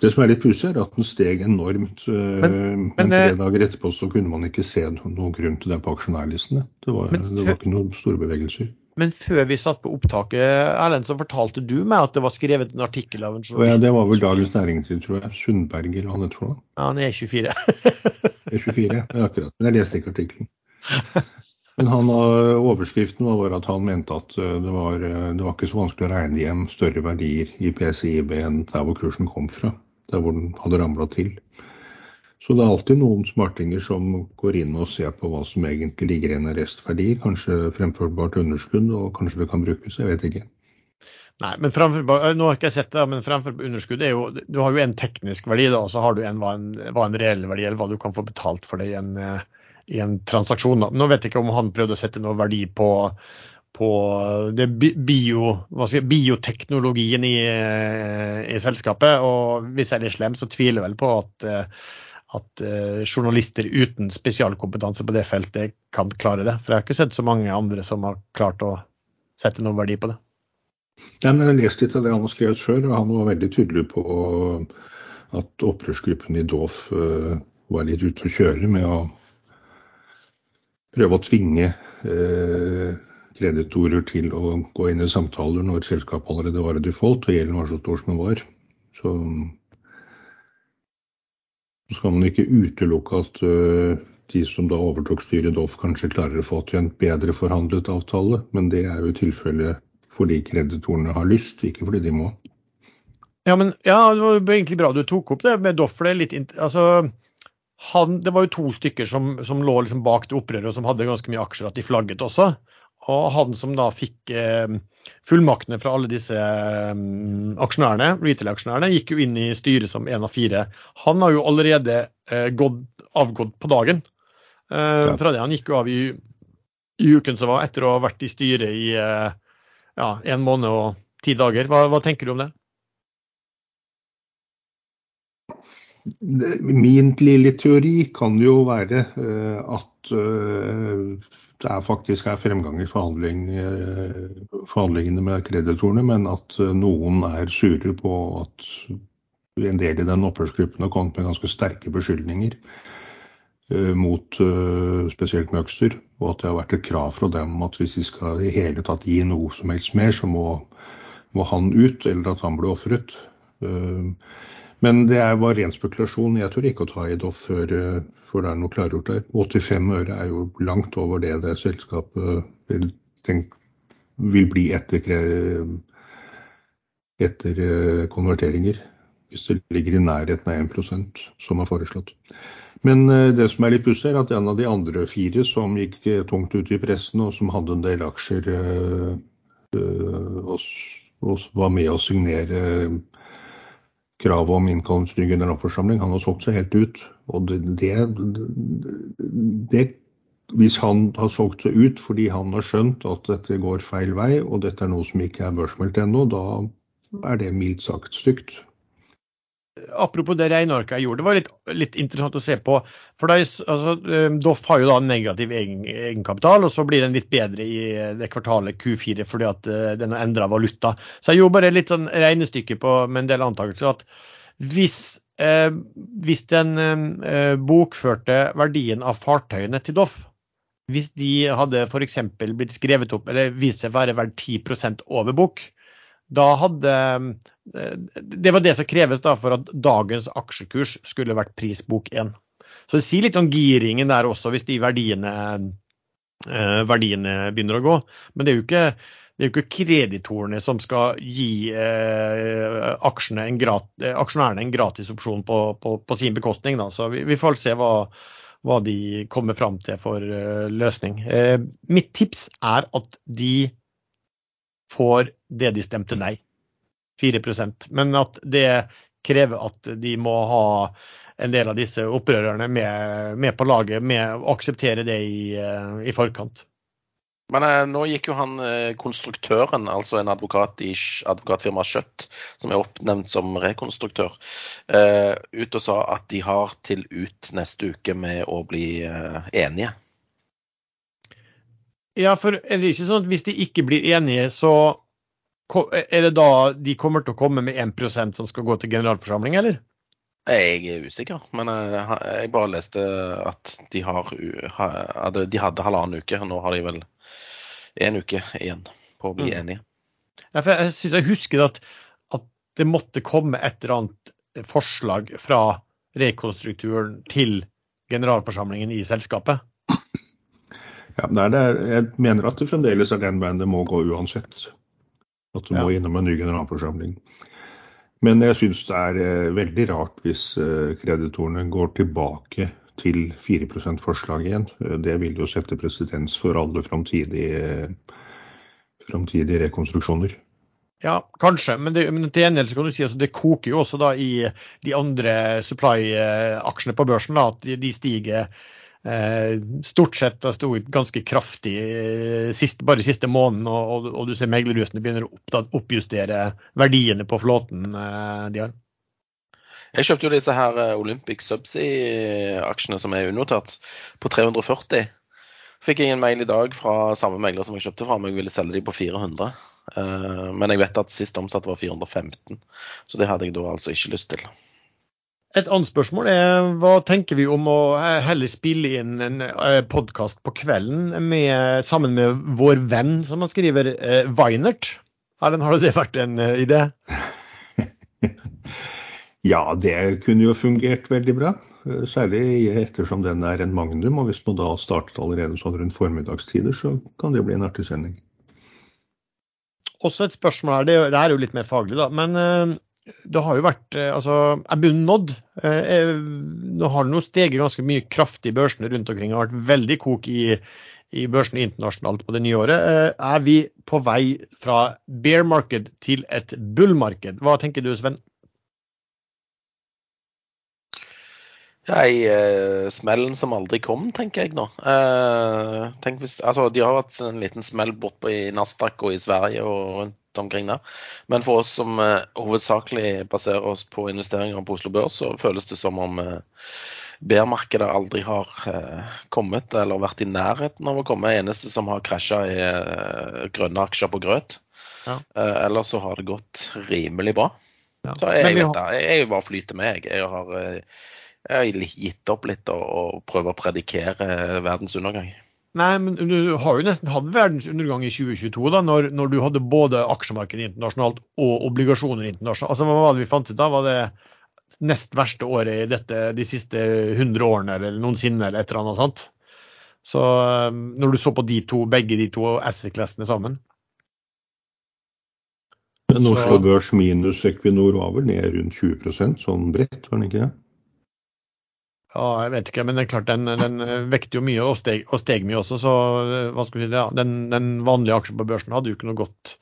Det som er litt pussig, er at den steg enormt. Men, men, men, tre eh, dager etterpå så kunne man ikke se noen grunn til det på aksjonærlistene. Det var, det var ikke noen store bevegelser. Men før vi satt på opptaket, Erlend, så fortalte du meg at det var skrevet en artikkel av en journalist. Ja, det var vel Dagens Næringsliv, tror jeg. Sundberg eller hva han heter for noe. Ja, han er 24. E24, ja, akkurat. Men jeg leste ikke artikkelen. Men han, overskriften var at han mente at eh, det var, eh, det var ikke så vanskelig å regne hjem større verdier i PCIB enn der hvor kursen kom fra. Der hvor den hadde ramla til. Så det er alltid noen smartinger som går inn og ser på hva som egentlig ligger igjen av restverdier. Kanskje fremførbart underskudd, og kanskje det kan brukes. Jeg vet ikke. Nei, men fremfor, nå har ikke jeg sett det, men fremfor underskudd er jo Du har jo en teknisk verdi, da, og så har du en hva, en hva en reell verdi, eller hva du kan få betalt for det i en, eh, i en transaksjon. Nå vet jeg ikke om han prøvde å sette noe verdi på, på bio, si, bioteknologien i, i, selskapet. Og hvis jeg er litt slem, så tviler jeg vel på at, at uh, journalister uten spesialkompetanse på det feltet kan klare det. For jeg har ikke sett så mange andre som har klart å sette noen verdi på det. Jeg har lest litt av det han har skrevet før, og han var veldig tydelig på at opprørsgruppen i uh, var litt ute å kjøre med å prøve å tvinge eh, kreditorer til å gå inn i samtaler når selskapet allerede var i default og gjelden var så stor som den var. Så, så skal man ikke utelukke at uh, de som da overtok styret Doff, kanskje klarer å få til en bedre forhandlet avtale, men det er jo tilfellet fordi kreditorene har lyst, ikke fordi de må. Ja, men ja, det var egentlig bra du tok opp det med Doff. altså det var jo to stykker som, som lå liksom bak det opprøret og som hadde ganske mye aksjer, at de flagget også. Og han som da fikk eh, fullmaktene fra alle disse eh, aksjonærene, retail-aksjonærene, gikk jo inn i styret som én av fire. Han har jo allerede eh, gått, avgått på dagen. Eh, fra det. Han gikk jo av i, i uken som var, etter å ha vært i styret i ja, en måned og ti dager. Hva, hva tenker du om det? Min lille teori kan jo være at det er faktisk er fremgang i forhandling, forhandlingene med kreditorene, men at noen er sure på at en del i den opphørsgruppen har kommet med ganske sterke beskyldninger uh, mot spesielt Møgster, og at det har vært et krav fra dem at hvis de skal i hele tatt gi noe som helst mer, så må, må han ut, eller at han blir ofret. Men det bare ren spekulasjon. Jeg tør ikke å ta i Doff før, før, det er noe klargjort der. 85 øre er jo langt over det det selskapet vil, tenk, vil bli etter, etter konverteringer hvis det ligger i nærheten av 1% som er foreslått. Men eh, det som er litt pussig, er at en av de andre fire som gikk eh, tungt ut i pressen, og som hadde en del aksjer og, og, var med å signere kravet om til ny generalforsamling, han har solgt seg helt ut. Og det, det, hvis han har solgt det ut fordi han har skjønt at dette går feil vei, og dette er noe som ikke er børsmeldt ennå, da er det mildt sagt stygt apropos det Reinorka gjorde, det var litt, litt interessant å se på. for altså, eh, Doff har jo da negativ egen, egenkapital, og så blir den litt bedre i eh, det kvartalet Q4 fordi at uh, den har endra valuta. Så jeg gjorde bare litt sånn regnestykke på, med en del antakelser. at hvis, eh, hvis den eh, bokførte verdien av fartøyene til Doff hvis de hadde f.eks. blitt skrevet opp eller vist seg være verdt 10 over bok, da hadde eh, Det var det som kreves da for at dagens aksjekurs skulle vært prisbok 1. Så det sier litt om giringen der også, hvis de verdiene, eh, verdiene begynner å gå. Men det er jo ikke, det er jo ikke kreditorene som skal gi eh, en gratis, aksjonærene en gratis opsjon på, på, på sin bekostning. Da. Så vi, vi, får se hva, hva de kommer fram til for uh, løsning. Eh, mitt tips er at de får det de stemte nei. 4% Men at det krever at de må ha en del av disse opprørerne med, med på laget, med å akseptere det i, eh, i forkant. Men eh, nå gikk jo han eh, konstruktøren, altså en advokat i advokatfirmaet Skjøtt, som er oppnevnt som rekonstruktør, eh, ut og sa at de har til ut neste uke med å bli eh, enige. Ja, for er det ikke sånn at hvis de ikke blir enige, så er det da de kommer til å komme med 1% som skal gå til generalforsamling, eller? Jeg er usikker, men eh, jeg bare leste at de, har, de hadde halvannen uke. Nå har de vel én uke igjen på å bli mm. enige. Ja, for jeg syns jeg husker at, at, det måtte komme et eller annet forslag fra rekonstrukturen til generalforsamlingen i selskapet. Ja, det er det. Jeg mener at det fremdeles er den veien det må gå uansett. At du ja. må innom en ny generalforsamling. Men jeg syns det er eh, veldig rart hvis eh, kreditorene går tilbake til 4 %-forslag igjen. Det vil jo sette presedens for alle framtidige, rekonstruksjoner. Ja, kanskje, men, det, men til gjengjeld kan du si at det koker jo også da i de andre supply-aksjene på børsen. da, At de stiger Eh, stort sett stått ganske kraftig eh, siste, bare siste måneden, og, og, og du ser meglerhusene begynner å oppjustere verdiene på flåten eh, de har. Jeg kjøpte jo disse her Olympic Subsea-aksjene som er unnotert, på 340. Fikk jeg en mail i dag fra samme megler som jeg kjøpte fra, om jeg ville selge de på 400. Men jeg vet at sist omsatt var 415, så det hadde jeg da altså ikke lyst til. Et annet spørsmål er hva tenker vi om å heller spille inn en eh, podkast på kvelden med, sammen med vår venn, som han skriver, Vinert? Weinert? Erlend, har det vært en eh, idé? ja, det kunne jo fungert veldig bra. Særlig ettersom den er en magnum. Og hvis man da startet allerede sånn rundt formiddagstider, så kan det bli en artig sending. Også et spørsmål her, det, det er jo litt mer faglig, da. Men det har jo vært eh, altså, er bunnen nådd? Eh, nå har det jo steget ganske mye kraftig i børsene rundt omkring. Det har vært veldig kok i, i børsene internasjonalt på det nye året. Eh, er vi på vei fra bear market til et bull market? Hva tenker du, Sven? Ja, i eh, smellen som aldri kom, tenker jeg nå. Uh, tenk hvis, altså, de har hatt en liten smell bortpå i Nasdaq og i Sverige og rundt omkring der. Men for oss som uh, hovedsakelig baserer oss på investeringer på Oslo Børs, så føles det som om eh, Bærmarkedet aldri har kommet eller vært i nærheten av å komme. Eneste som har krasja, er grønne aksjer på grøt. Ja. Ellers så har det gått rimelig bra. Ja. Så jeg, jeg, vet har- det, jeg, jeg bare flyter med, jeg. Jeg har, jeg har gitt opp litt og, og prøver å predikere verdens undergang. Nei, men du har jo nesten hatt verdens undergang i 2022, da, når, når du hadde både aksjemarkedet internasjonalt og obligasjoner internasjonalt. Altså, Hva var det vi fant ut da? Var det nest verste året i dette de siste 100 årene eller noensinne, eller et eller annet sånt? Så um, når du så på de to, begge de to asset-klassene sammen Men Så- Oslo Børs minus Equinor var vel ned rundt 20 sånn bredt, var den ikke det? Ja, jeg vet ikke, men det er klart den, den eh, vekter jo mye og steg, og steg mye også. Så eh, hva skal vi si, ja, den, den vanlige aksjen på børsen hadde jo ikke noe godt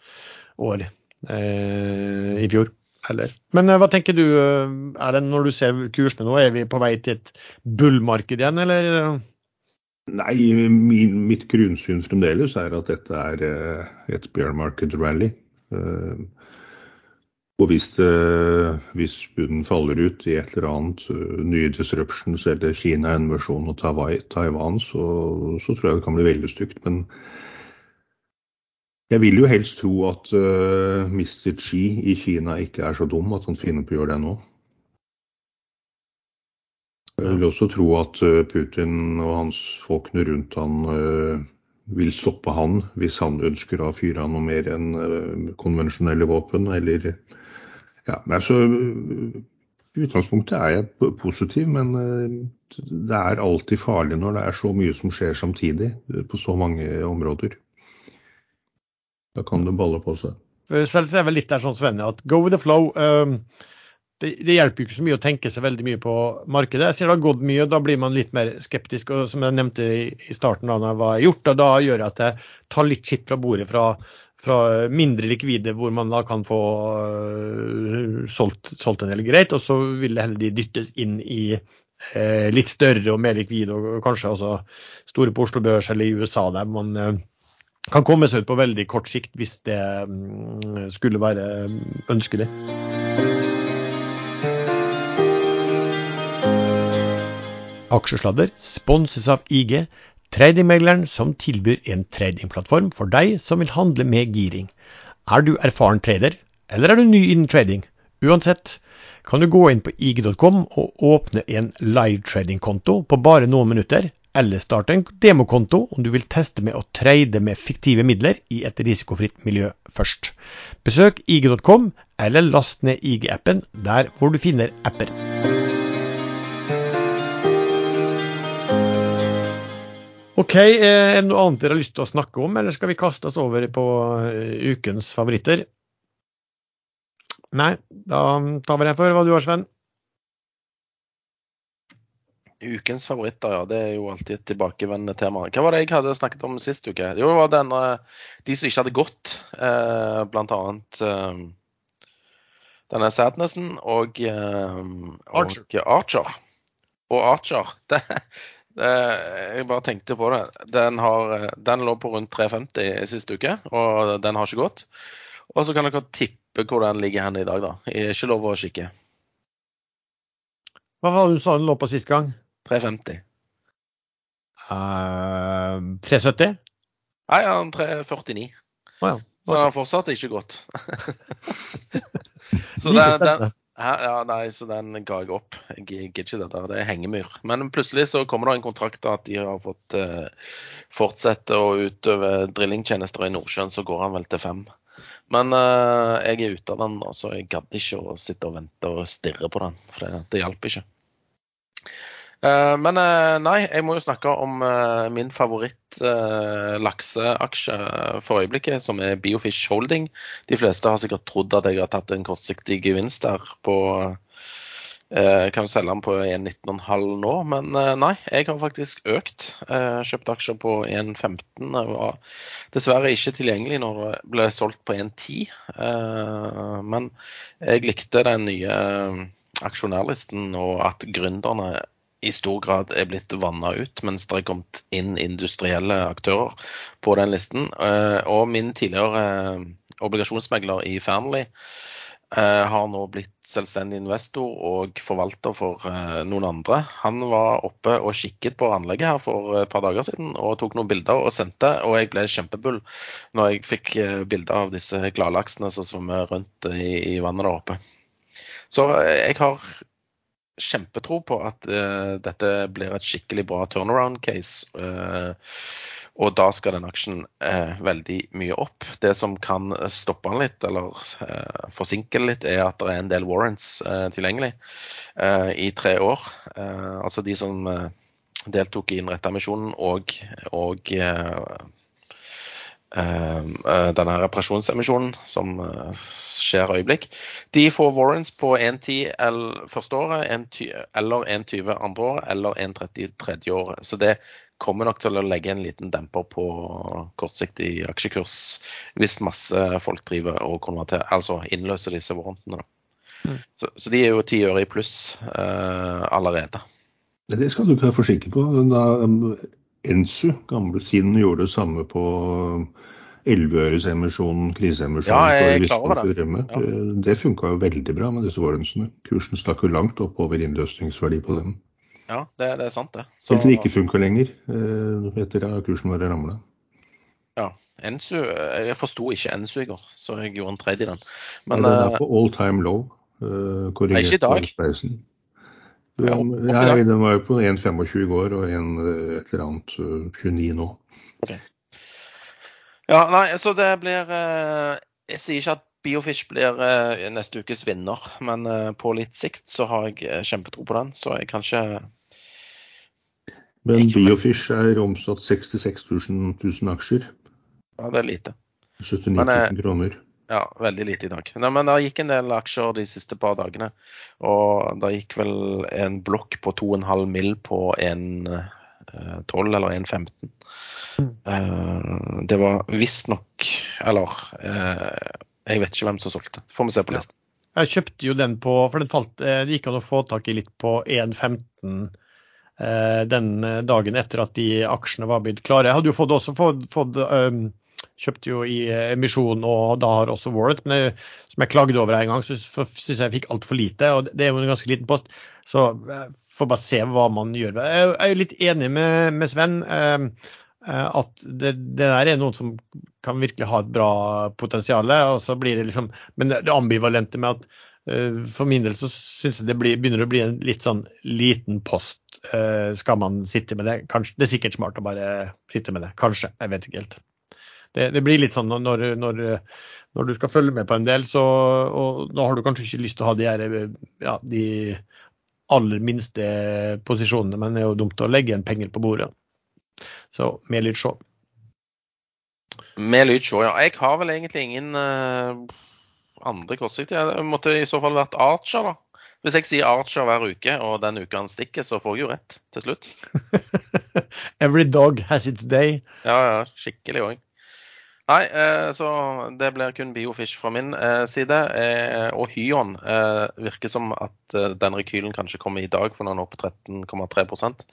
år eh, i fjor heller. Men eh, hva tenker du, er det når du ser kursene nå, er vi på vei til et bullmarked igjen, eller? Nei, min, mitt grunnsyn fremdeles er at dette er et bear rally. Og hvis, det, hvis bunnen faller ut i et eller annet, eh, nye disruptions eller Kina en versjon av Taiwan, så, så tror jeg det kan bli veldig stygt. Men jeg vil jo helst tro at uh, Mr. Xi i Kina ikke er så dum at han finner på å gjøre det nå. Jeg vil også tro at eh, Putin og hans folkene rundt han eh, vil stoppe han hvis han ønsker å fyre av noe mer enn eh, konvensjonelle våpen. Eller ja, nei, så I utgangspunktet er jeg positiv, men eh, det er alltid farlig når det er så mye som skjer samtidig eh, på så mange områder. Da kan det balle på seg. Selv ser er jeg vel litt der sånn Svenne, at go with the flow. Um, det, det hjelper jo ikke så mye å tenke seg veldig mye på markedet. Jeg sier det har gått mye, og da blir man litt mer skeptisk. og Som jeg nevnte i, starten da når jeg var gjort, og da gjør jeg at jeg tar litt skitt fra bordet fra, fra mindre likvide, hvor man da kan få øh, solgt, solgt en del greit, og så vil heller de dyttes inn i eh, litt større og mer likvide, og kanskje også store på Oslo Børs eller i USA, der man eh, kan komme seg ut på veldig kort sikt hvis det mm, skulle være mm, ønskelig. Aksjesladder sponses av IG, tradingmegleren som tilbyr en tradingplattform for deg som vil handle med giring. Er du erfaren trader, eller er du ny innen trading? Uansett kan du gå inn på ig.com og åpne en live trading-konto på bare noen minutter, eller starte en demokonto om du vil teste med å trade med fiktive midler i et risikofritt miljø først. Besøk ig.com, eller last ned IG-appen der hvor du finner apper. Ok, eh, er det noe annet dere har lyst til å snakke om, eller skal vi kaste oss over på eh, ukens favoritter? Nei, da tar vi den for hva du har, Sven. Ukens favoritter, ja. Det er jo alltid et tilbakevendende tema. Hva var det jeg hadde snakket om sist uke? Jo, det var denne, de som ikke hadde gått, eh, blant annet eh, denne Sadnessen og, eh, Archer. og Archer. Og Archer, det, det, jeg bare tenkte på det. Den, har, den lå på rundt 350 sist uke, og den har ikke gått. Og så kan dere tippe hvor den ligger hen i dag, da. Jeg er ikke lov å kikke. Hva var det du sa den lå på sist gang? 350. Uh, 370? Nei, ja, 349. Oh, ja. Så den har fortsatt ikke gått. så den, den. Ja, nei, så den ga jeg opp. Jeg gidder ikke det der. Det er hengemyr. Men plutselig så kommer det en kontrakt at de har fått eh, fortsette å utøve drillingtjenester i Nordsjøen, så går han vel til fem. Men uh, jeg er ute av den, og så jeg gadd ikke å sitte og vente og stirre på den. For det, det hjalp ikke. Uh, men uh, nei, jeg må jo snakke om min favoritt eh, lakseaksje for øyeblikket, som er Biofish Holding. De fleste har sikkert trodd at jeg har tatt en kortsiktig gevinst der på Kan jo selge den på 1,19,5 nå, men eh, nei, jeg har faktisk økt. Eh, kjøpt aksjer på 1,15. og var Dessverre ikke tilgjengelig når det ble solgt på 1,10. Eh, men jeg likte den nye eh, aksjonærlisten og at gründerne i stor grad er blitt vanna ut, mens det er kommet inn industrielle aktører på den listen. Eh, og min tidligere eh, obligasjonsmegler i Fearnley eh, har nå blitt selvstendig investor og forvalter for noen andre. Han var oppe og kikket på anlegget her for et par dager siden og tok noen bilder og sendte, og jeg ble kjempebull når jeg fikk bilder av disse gladlaksene som svømmer rundt i, i vannet der oppe. Så jeg har kjempetro på at uh, dette blir et skikkelig bra turnaround case. Uh, og da skal den aksjen eh, veldig mye opp. Det som kan stoppe den litt, eller forsinke den litt, er at det er en del warrants tilgjengelig i tre år. altså de som deltok i innrettemisjonen og, og Eh, eh, denne reparasjonsemisjonen som eh, skjer øyeblikk. De får warrants på 1,10 første året, eller 1,20 andre året, eller 1,30 tredje året. Så det kommer nok til å legge en liten demper på kortsiktig aksjekurs hvis masse folk driver og konverterer, altså innløser disse warrantene. Mm. Så, så, de er jo ti øre i pluss uh, allerede. Det skal du ikke være for sikker på. Da, Ensu, gamle Sinn, gjorde det samme på 11-øresemisjonen, kriseemisjonen. Ja, jeg er klar over det. Ja. Det funka jo veldig bra med disse warrantsene. Kursen stakk jo langt oppover innløsningsverdi på dem. Ja, det, det er sant, det. Så... Helt til det ikke funker lenger, eh, etter at kursen vår ramla. Ja. Ensu Jeg forsto ikke Ensu i går, så jeg gjorde en tredje i den. Men, ja, den er eh, på all time low. Uh, Nei, ikke i dag. Ja, Nei, den var jo på 1,25 i går og en, et eller annet 29 nå. Okay. Ja, nei, så det blir eh, Jeg sier ikke at Biofish blir eh, neste ukes vinner, men eh, på litt sikt så har jeg kjempetro på den, så jeg kan ikke Men Biofish er omsatt 66 000, 000 aksjer. Ja, det er lite. 79 000 kroner. Ja, veldig lite i dag. Nei, men det gikk en del aksjer de siste par dagene. Og det gikk vel en blokk på 2,5 mill. på 1,12 eh, eller 1,15. Mm. Uh, det var visstnok Eller uh, jeg vet ikke hvem som solgte. Får vi se på listen. Ja. Jeg kjøpte jo den på For den falt, det gikk an å få tak i litt på 1,15 den dagen etter at de aksjene var blitt klare. Jeg hadde jo fått, også fått, fått um, kjøpte jo i emisjon og da har også Warrant. Men jeg, som jeg klagde over en gang, så syns jeg jeg fikk altfor lite. Og det er jo en ganske liten post. Så jeg får bare se hva man gjør. Jeg er jo litt enig med, med Sven. Eh, eh, at det, det, der er noen som kan virkelig ha et bra potensial. Og så blir det liksom, men det ambivalente med at eh, for min del så syns jeg det blir, begynner å bli en litt sånn liten post. Skal man sitte med det? Kanskje, det er sikkert smart å bare sitte med det. Kanskje. Jeg vet ikke helt det, det, blir litt sånn når, når, når, du skal følge med på en del, så og nå har du kanskje ikke lyst til å ha de, her, ja, de aller minste posisjonene, men det er jo dumt å legge en penger på bordet. Så med litt show. Med sjå, ja. Jeg har vel egentlig ingen uh, andre kortsiktige. Det måtte i så fall vært Archer, da. Hvis jeg sier Archer hver uke, og den uka han stikker, så får jeg jo rett til slutt. Every dog has its day. Ja, ja. Skikkelig òg. Nei, eh, så det blir kun Biofish fra min eh, side. Eh, og Hyon virker som at den rekylen kanskje kommer i dag, for den er oppe 13,3%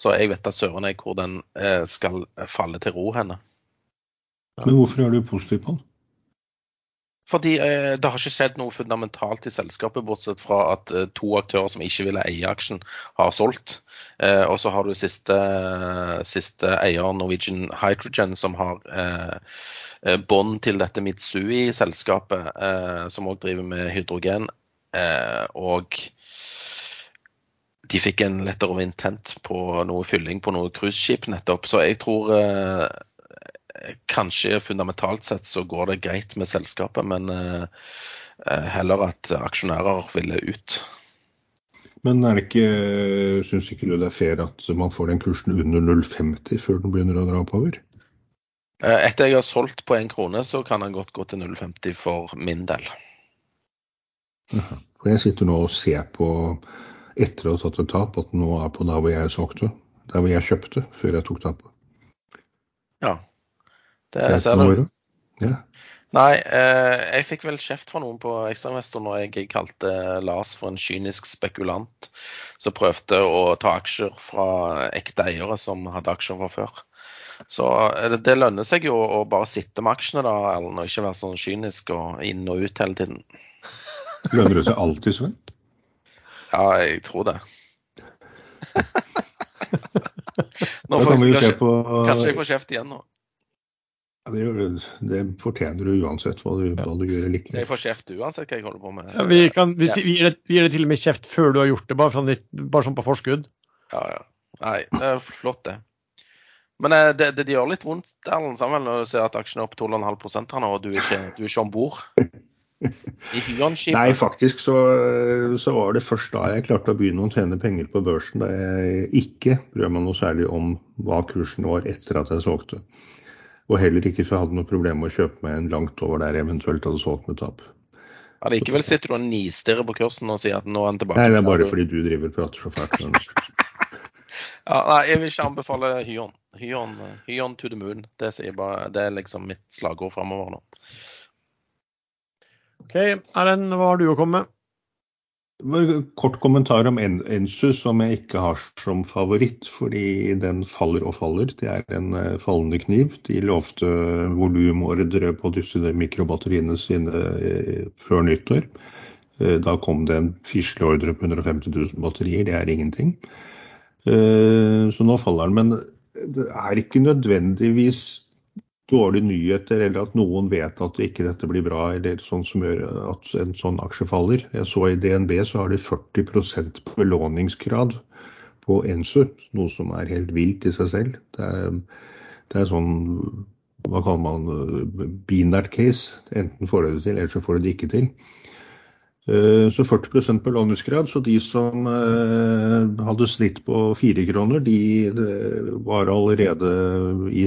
Så jeg vet da søren jeg hvor den skal falle til ro henne. Men hvorfor er du positiv på den? Fordi eh, det har ikke skjedd noe fundamentalt i selskapet, bortsett fra at eh, to aktører som ikke ville eie aksjen, har solgt. Eh, og så har du siste, siste eier, Norwegian Hydrogen, som har eh, eh, bånd til dette Mitsui-selskapet, eh, som òg driver med hydrogen. og de fikk en letter of intent på noe fylling på noe cruiseskip nettopp. Så jeg tror kanskje fundamentalt sett så går det greit med selskapet, men eh, eh, heller at aksjonærer ville ut. Men er det ikke, syns ikke du det er fair at man får den kursen under 0,50 før den begynner å dra oppover? Eh, etter jeg har solgt på én krone, så kan den godt gå til 0,50 for min del. For jeg sitter nå og ser på, etter å ha tatt et tap, at nå er på der hvor jeg solgte. Der hvor jeg kjøpte før jeg tok tapet. Ja, det ser du. Ja. Nei, eh, jeg fikk vel kjeft fra noen på Ekstrainvestor når jeg kalte Lars for en kynisk spekulant. som prøvde å ta aksjer fra ekte eiere som hadde aksjer fra før. Så det, det lønner seg jo å bare sitte med aksjene, da, Ellen, og ikke være sånn kynisk og inn og ut hele tiden. Lønner det seg alltid, sånn? Ja, jeg tror det. nå får jeg, kanskje, kanskje jeg får kjeft igjen nå. Ja, det, det fortjener du uansett hva du, hva du gjør eller ikke. Jeg får kjeft uansett hva jeg holder på med. Ja, vi, kan, vi, Ja. vi, gir det, vi gir det til og med kjeft før du har gjort det, bare sånn, bare sånn på forskudd. Ja, ja. Nei, det er flott, det. Men eh, det, det, det gjør litt vondt Erlend, sammen når du ser at aksjen er opp 12,5 her nå, og du er ikke, du er ikke om bord. Nei, faktisk så, så var det først da jeg klarte å begynne å tjene penger på børsen, da jeg ikke brød meg noe særlig om hva kursen var etter at jeg solgte. Og heller ikke så hadde noe problem med å kjøpe meg en langt over der jeg eventuelt hadde solgt med tap. Ja, likevel sitter du og nistirrer på kursen og sier at nå er den tilbake. Nei, det er bare fordi du driver og prater så fælt. Ja, nei, jeg vil ikke anbefale Hyon. Hyon, Hyon to the moon. Det, sier bare, det er liksom mitt slagord framover nå. OK, Erlend, hva har du å komme med? Kort kommentar om En- Ensus, som jeg ikke har som favoritt, fordi den faller og faller. Det er en eh, fallende kniv. De lovte volumordre på disse mikrobatteriene sine eh, før nyttår. Eh, Da kom det en fisleordre på 150 000 batterier. Det er ingenting. Så nå faller den. Men det er ikke nødvendigvis dårlige nyheter, eller at noen vet at ikke dette blir bra, eller sånn som gjør at en sånn aksje faller. Jeg så i DNB så har de 40% belåningsgrad på Ensu, noe som er helt vilt i seg selv. Det er, det er sånn hva kaller man binært case. Enten får du det til, eller så får du det ikke til. Eh, Så 40% belåningsgrad. Så de som eh, hadde snitt på fire kroner, de eh, var allerede i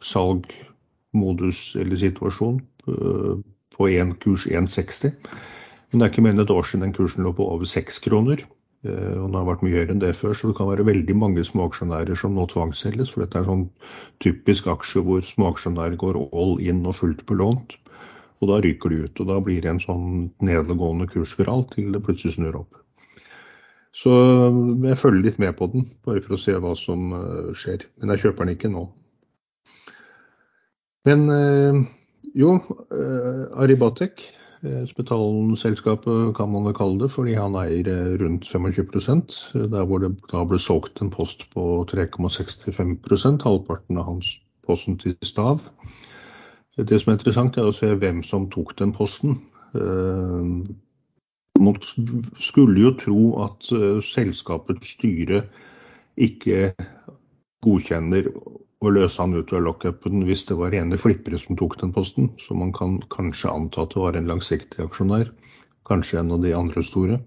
tvangssalgmodus eller situasjon eh, på en kurs 1,60. Men det er ikke mer enn et år siden den kursen lå på over seks kroner. Eh, Og den har vært mye høyere enn det før, så det kan være veldig mange småaksjonærer som nå tvangsselges. For dette er en sånn typisk aksje hvor småaksjonærer går all in og fullt belånt. Og da ryker de ut. Og da blir det en sånn nedadgående kursspiral til det plutselig snur opp. Så jeg følger litt med på den, bare for å se hva som eh, skjer. Men jeg kjøper den ikke nå. Men eh, jo, eh, Aribatek, eh, Spetalen-selskapet kan man vel kalle det, fordi han eier rundt 25 eh, Der hvor det da ble solgt en post på 3,65% halvparten av hans posten til Stav. Det som er interessant, er å se hvem som tok den posten. Man skulle jo tro at selskapets styre ikke godkjenner å løse han ut av lockupen hvis det var rene flippere som tok den posten. Så man kan kanskje anta at det var en langsiktig aksjonær. Kanskje en av de andre store.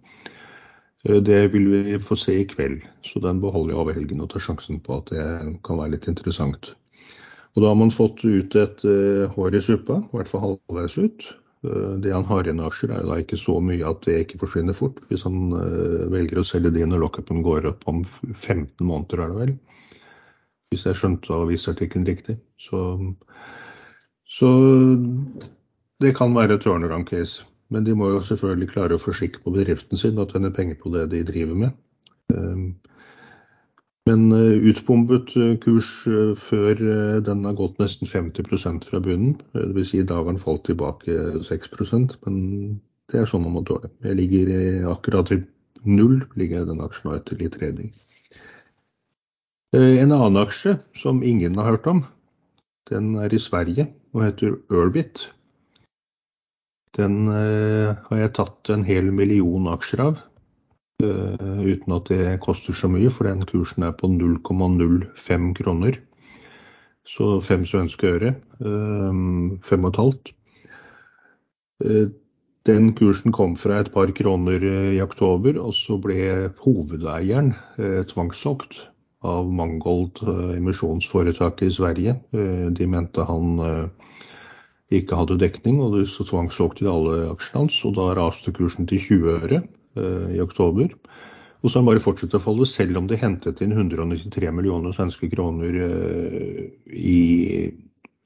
Eh, Det vil vi få se i kveld, så den beholder jeg over helgen og tar sjansen på at det kan være litt interessant. Og da har man fått ut et uh, hår i suppa, i hvert fall halvveis ut. Uh, Det han har igjen av aksjer er jo da ikke så mye at det ikke forsvinner fort, hvis han uh, velger å selge de når lockupen går opp om 15 måneder, er det vel. Hvis jeg skjønte avisartikkelen riktig. Så, så det kan være et turnaround-case. Men de må jo selvfølgelig klare å forsikre på bedriften sin og tjene penger på det de driver med. Eh, Men eh, utbombet eh, kurs eh, før den har gått nesten 50 fra bunnen. Dvs. Si i dag har den falt tilbake 6% men det er sånn man må tåle. Jeg ligger akkurat til null, ligger den aksjen etter litt trading. Eh, En annen aksje som ingen har hørt om, den er i Sverige og heter Urbit. Den eh, har jeg tatt en hel million aksjer av. eh, uten at det koster så mye, for den kursen er på 0,05 kroner. Så fem svenske øre. Fem og et halvt. Den kursen kom fra et par kroner i oktober, og så ble hovedeieren tvangssolgt av Mangold eh, emisjonsforetaket i Sverige. Eh, De mente han eh, ikke hadde dekning, og så tvangssolgte de alle aksjene hans. Og da raste kursen til 20 øre i oktober. Og så har han bare fortsatt å falle, selv om de hentet inn 193 millioner svenske kroner i,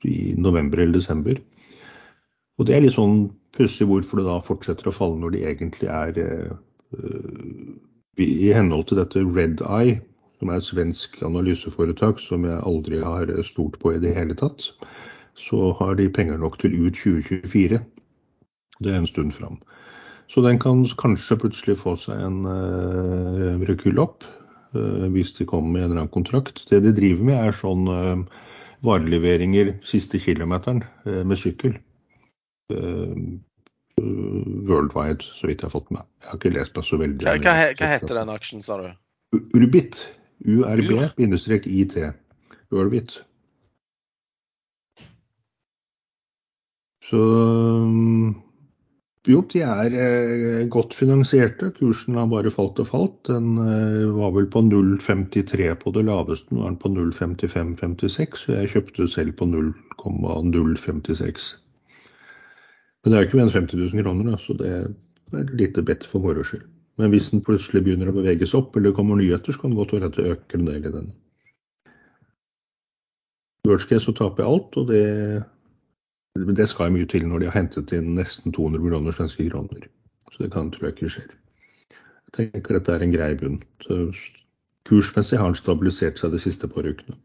i november eller desember. Og det er litt sånn pussig hvorfor det da fortsetter å falle når de egentlig er I henhold til dette Red Eye, som er et svensk analyseforetak som jeg aldri har stolt på i det hele tatt, så har de penger nok til ut 2024. Det er en stund fram. Så den kan kanskje plutselig få seg en uh, rekyll opp uh, hvis de kommer med en eller annen kontrakt. Det de driver med, er sånn uh, vareleveringer siste kilometeren uh, med sykkel. worldwide, så vidt jeg har fått med. Jeg har ikke lest meg så veldig. Hva, hva, hva heter den aksjen, sa du? Urbit. URB-IT. Urbit. Så jo, de er eh, godt finansierte. Kursen har bare falt og falt. Den eh, var vel på 0,53 på det laveste. Nå er den på 0,55-56. Så jeg kjøpte selv på 0,056. Men det er jo ikke mer enn 50 000 kroner, da, så det er et lite bedt for moro skyld. Men hvis den plutselig begynner å bevege seg opp, eller det kommer nyheter, så kan det godt være at det øker en del i den. Worst case så taper jeg alt, og det det skal mye til når de har hentet inn nesten 200 millioner svenske kroner. Så det kan tror jeg ikke skjer. Jeg tenker dette er en grei bunn. Så kursmessig har den stabilisert seg de siste par ukene.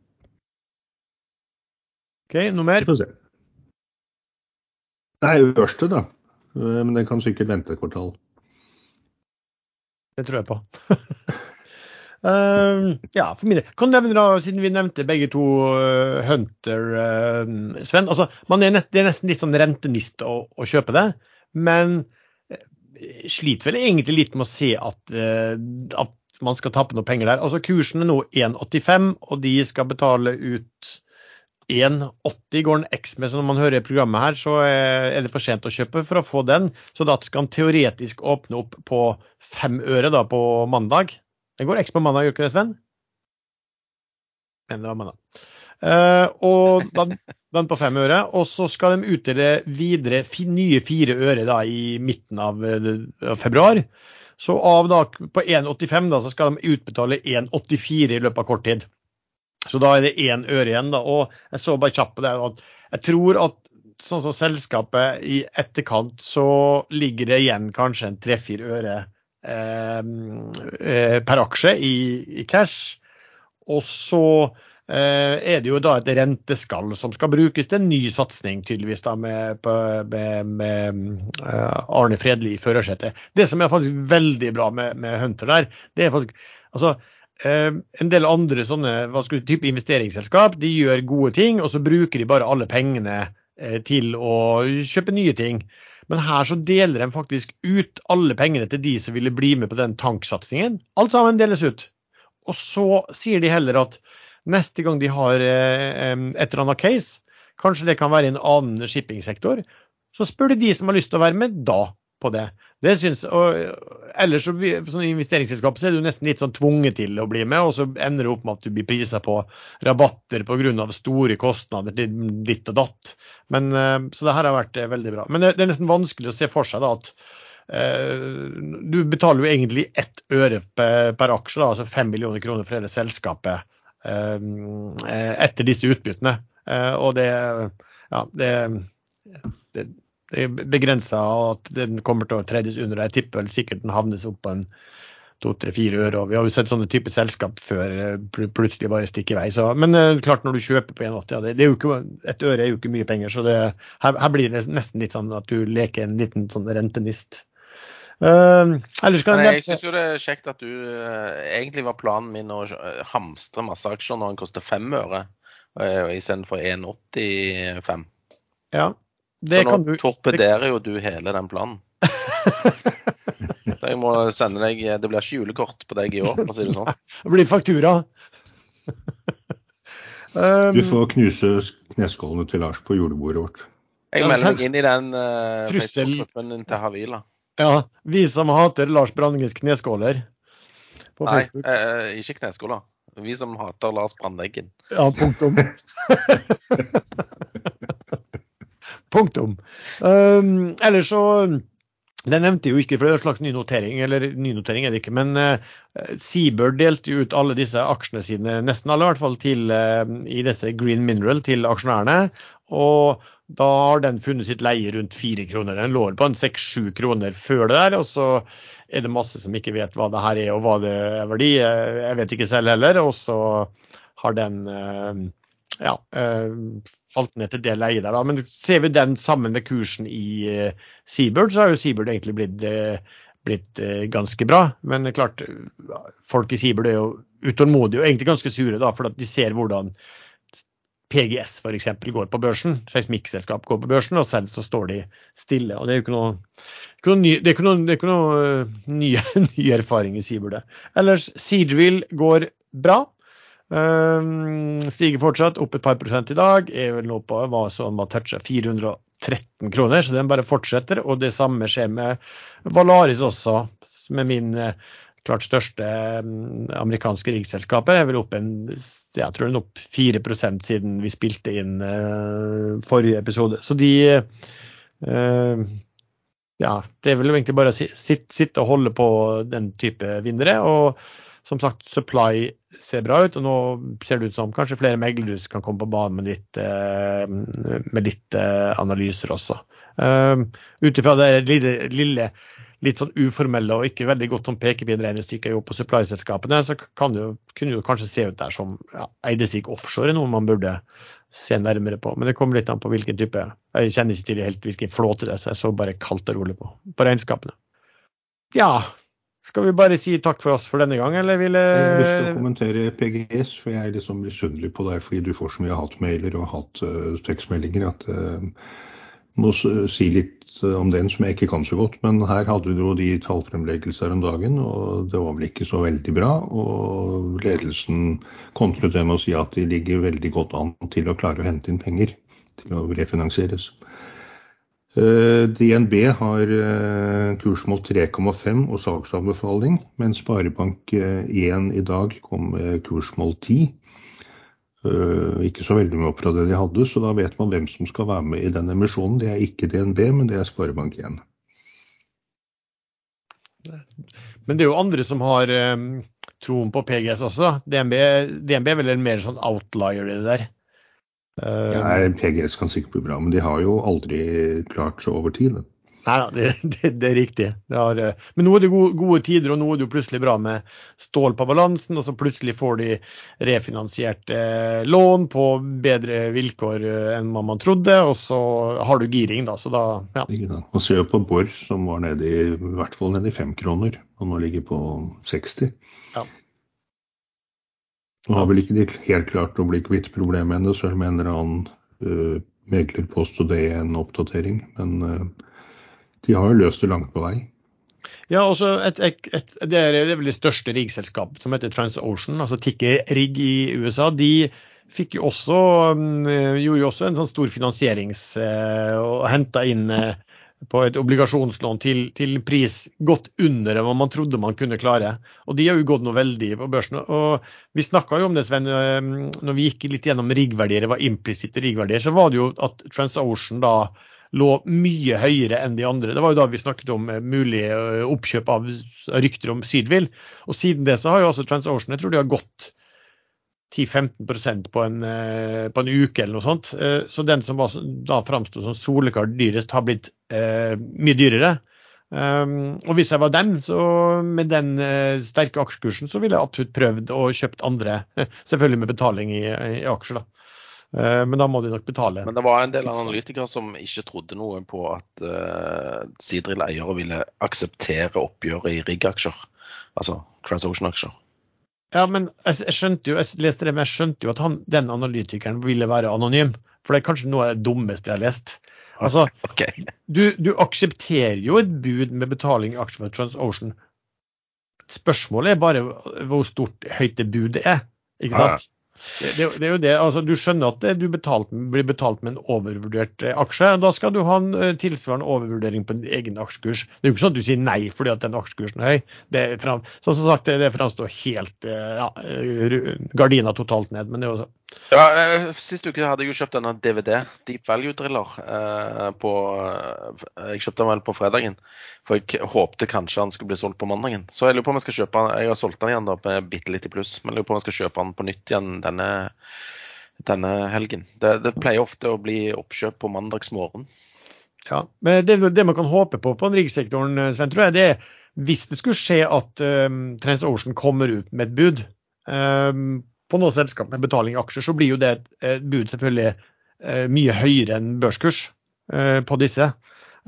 Ok, noe mer? Nei, Ørsted, da. Men den kan sikkert vente et kvartal. Det tror jeg på. Uh, ja, for min del. Kan nevne da, siden vi nevnte begge to uh, Hunter, uh, Sven. altså er nett, Det er nesten litt sånn rentenist å, å kjøpe det, men sliter vel egentlig litt med å se at, at man skal tappe noe penger der. Altså Kursen er nå 1,85, og de skal betale ut 1,80 går den X med. Så når man hører programmet her, så er det for sent å kjøpe for å få den. Så da skal den teoretisk åpne opp på fem øre da på mandag. Den går X på mandag, gjør ikke det, Sven? Men det var mandag. Uh, og den, den, på fem øre. Og så skal de utdele videre nye fire øre da, i midten av, uh, februar. Så av da på 1,85 da, så skal de utbetale 1,84 i løpet av kort tid. Så da er det én øre igjen. da, og Jeg så bare kjapt på det at jeg tror at sånn som selskapet i etterkant, så ligger det igjen kanskje en tre-fire øre Eh, eh, per aksje i, i cash. Og så eh, er det jo da et renteskall som skal brukes til en ny satsing, tydeligvis, da, med, med, med Arne Fredli i førersetet. Det som er faktisk veldig bra med, med Hunter der, det er faktisk altså, en del andre sånne hva skulle, type investeringsselskap de gjør gode ting, og så bruker de bare alle pengene til å kjøpe nye ting. Men her så deler de faktisk ut alle pengene til de som ville bli med på den tanksatsingen. Alt sammen deles ut. Og så sier de heller at neste gang de har eh, et eller annet case, kanskje det kan være i en annen shippingsektor, så spør de de som har lyst til å være med da på det. Det synes, og ellers som investeringsselskap så er du nesten litt sånn tvunget til å bli med, og så ender det opp med at du blir prisa på rabatter pga. store kostnader til ditt og datt. Men, eh, så det her har vært eh, veldig bra. Men det, er nesten vanskelig å se for seg da at eh, du betaler jo egentlig ett øre per, per aksje, da, altså fem millioner kroner for hele selskapet eh etter disse utbyttene. Eh, og det, ja, det, det det og at den kommer til å tredes under. Jeg tipper vel sikkert den havnes opp på en to-tre-fire øre. og Vi har jo sett sånne typer selskap før pl plutselig bare stikke i vei. Så, men uh, klart når du kjøper på 1,80 ja, det, det ikke, Et øre er jo ikke mye penger. så det, her, her, blir det nesten litt sånn at du leker en liten sånn rentenist. Uh, kan jeg syns jo det er kjekt at du uh, Egentlig var planen min å hamstre masse aksjer når den koster fem øre, uh, istedenfor 1,85. Ja, det så nå du... torpederer jo du hele den planen. jeg må sende deg Det blir ikke julekort på deg i år, for å si det sånn. Det blir faktura. um, du får knuse kneskålene til Lars på julebordet vårt. Jeg melder meg inn i den uh, Facebook-gruppen til Havila. Ja, vi som hater Lars Brandeggens kneskåler på Nei, Facebook. Nei, eh, ikke kneskåler. Vi som hater Lars Brandeggen. Ja, punktum. Punktum. Um, ellers så det nevnte jo ikke, for det er en slags nynotering, eller nynotering er det ikke. Men uh, Seabird delte jo ut alle disse aksjene sine, nesten alle i hvert fall, til, uh, i disse Green Mineral til aksjonærene. Og da har den funnet sitt leie rundt fire kroner. Den lå på en seks-sju kroner før det der. Og så er det masse som ikke vet hva det her er og hva det er verdi. Jeg vet ikke selv heller. Og så har den ja, falt ned til det leiet der. Men ser vi den sammen med kursen i Seabird, så har jo Seabird egentlig blitt, blitt ganske bra. Men klart, folk i Seabird er jo utålmodige og egentlig ganske sure, da, for de ser hvordan PGS f.eks. går på børsen, seismikkselskap går på børsen, og selv så står de stille. og Det er jo ikke noe, ikke noe, ny, det er ikke noe, det er ikke noe ny, ny, erfaring i Seabird. Ellers, Seedrill går bra. Um, stiger fortsatt opp et par prosent i dag. Er vel nå på hva som har toucha 413 kroner, så den bare fortsetter. Og det samme skjer med Valaris også, med min uh, klart største mm, amerikanske riksselskapet er vel opp en, jeg tror den opp 4% siden vi spilte inn uh, forrige episode. Så de uh, Ja, det er vel egentlig bare å sitte og holde på den type vinnere. Og som sagt, supply ser bra ut, og nå ser det ut som kanskje flere meglere kan komme på banen med litt, uh, med litt analyser også. Ut ifra det lille, lille litt sånn uformelle og ikke veldig godt som pekepinregnestykke på supply-selskapene, så det jo, kunne det kanskje se ut der som ja, Eidesvik offshore er noe man burde se nærmere på. Men det kommer litt an på hvilken type Jeg kjenner ikke til helt hvilken flåte det er, så jeg så bare kaldt og rolig på, på regnskapene. Ja, skal vi bare si takk for oss for denne gang, eller vil Jeg har lyst til å kommentere PGS, for jeg er liksom misunnelig på deg fordi du får så mye hatmailer og hat-tekstmeldinger at uh, må si litt om den som jeg ikke kan så godt. Men her hadde vi jo de tallfremleggelser om dagen, og det var vel ikke så veldig bra. Og ledelsen kontret med å si at de ligger veldig godt an til å klare å hente inn penger til å refinansieres. Eh, DNB har eh, kursmål 3,5 og saksanbefaling, mens Sparebank1 i dag kom med kursmål 10. Eh, ikke så veldig mye opp fra det de hadde, så da vet man hvem som skal være med i den emisjonen. Det er ikke DNB, men det er Sparebank1. Men det er jo andre som har troen på PGS også. DNB, DNB er vel en mer sånn outlier i det der? Uh, ja, PGS kan sikkert bli bra, men de har jo aldri klart så over tid. Nei det, det, det, er riktig. Det har, eh, men nå er det gode, gode, tider, og nå er det jo plutselig bra med stål på balansen. Og så plutselig får de refinansiert eh, lån på bedre vilkår eh, enn hva man trodde. Og så har du giring, da. Så da, ja. Og se på Borr, som var nede i, i hvert fall nede i fem kroner, og nå ligger på 60. Ja. Nå har vel ikke de helt klart å bli kvitt problemet ennå, selv med en eller annen uh, meglerpost og det er en oppdatering. Men uh, de har jo løst det langt på vei. Ja, også et, et, et, det, er, det vel det største riggselskapet som heter TransOcean, altså Tikke Rigg i USA. De fikk jo også, um, gjorde jo også en sånn stor finansierings Uh, og henta inn eh, på et obligasjonslån til, til, pris godt under hva man trodde man kunne klare. Og de har jo gått noe veldig på børsen. Og vi snakka jo om det, Sven, når vi gikk litt gjennom riggverdier, det var implisitte riggverdier, så var det jo at TransOcean da lå mye høyere enn de andre. Det var jo da vi snakket om eh, mulig oppkjøp av rykter om Sydvill. Og siden det så har jo altså TransOcean jeg tror de har gått 10-15% på, en, eh, på en uke eller noe sånt. Så den som var, da framsto som soleklart dyrest, har blitt eh, mye dyrere. Um, og hvis jeg var dem, så med den uh, sterke aksjekursen, så ville jeg absolutt prøvd å kjøpt andre. Selvfølgelig med betaling i, i aksjer, da. Uh, men da må de nok betale. Men det var en del analytikere som ikke trodde noe på at uh, Sidril-eiere ville akseptere oppgjøret i rigg-aksjer, altså TransOcean-aksjer. Ja, men jeg, skjønte jo, jeg leste det, men jeg skjønte jo at han, den analytikeren ville være anonym. For det er kanskje noe av det dummeste jeg har lest. Altså, okay. du, du, aksepterer jo et bud med betaling i aksjer for TransOcean. Spørsmålet er bare hvor stort høyt det budet er. ikke sant? Det, det, det, er jo det, altså Du skjønner at du betalt, blir betalt med en overvurdert eh, aksje. Da skal du ha en eh, tilsvarende overvurdering på din egen aksjekurs. Det er jo ikke sånn at du sier nei fordi at den aksjekursen er høy. Det, fram, så som sagt, det, det framstår helt eh, ja, gardina totalt ned. men det er jo sånn. Ja, Sist uke hadde jeg jo kjøpt denne DVD, Deep Value Driller. på, jeg kjøpte den vel på fredagen, for jeg håpte kanskje han skulle bli solgt på mandagen. Så jeg lurer på om jeg skal kjøpe den. Jeg har solgt den igjen da, med bitte litt i pluss, men jeg lurer på om jeg skal kjøpe den på nytt igjen denne, denne helgen. Det, det, pleier ofte å bli oppkjøp på mandagsmorgen. Ja, men det, det, man kan håpe på på rikssektoren, Sven, tror jeg, det er hvis det skulle skje at um, TransOcean kommer ut med et bud um, på noe selskap med betaling i aksjer, så blir jo det et, et bud selvfølgelig uh, mye høyere enn børskurs uh, på disse.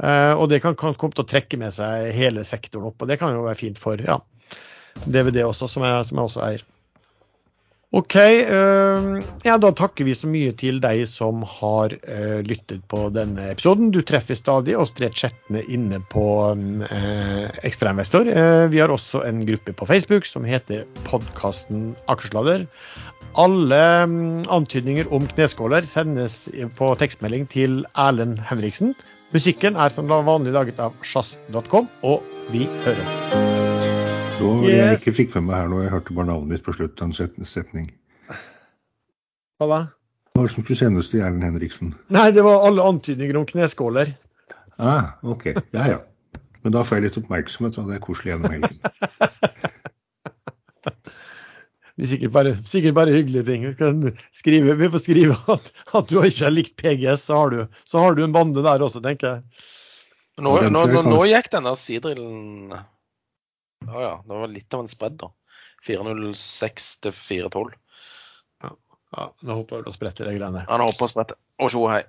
Uh, og det kan, kan, komme til å trekke med seg hele sektoren opp, og det kan jo være fint for ja, DVD også, som jeg, som jeg også eier. OK. Uh, ja, da takker vi så mye til deg som har uh, lyttet på denne episoden. Du treffer stadig oss tre chattene inne på uh, Ekstrainvestor. Uh, vi har også en gruppe på Facebook som heter podkasten Aksjesladder. Alle um, antydninger om kneskåler sendes på tekstmelding til Erlend Henriksen. Musikken er som vanlig laget av sjazz.com, og vi høres. Det yes. jeg ikke fikk med meg her nå. Jeg hørte bare navnet mitt på slutt av en setning. Hva da? Hva som skulle sendes til Erlend Henriksen? Nei, det var alle antydninger om kneskåler. Ah, OK. Ja ja. Men da får jeg litt oppmerksomhet, og det er koselig gjennom helgen. Det er sikkert bare, sikkert bare hyggelige ting. Vi, kan skrive, vi får skrive at, at, du ikke har likt PGS, så har, du, så har du en bande der også, tenker jeg. Nå, nå, nå, nå gikk denne sidrillen Å ja, det var litt av en spredd, da. 406 til 412. Ja, nå håper jeg du spretter de greiene. Ja, nå håper jeg spretter. Og tjo hei.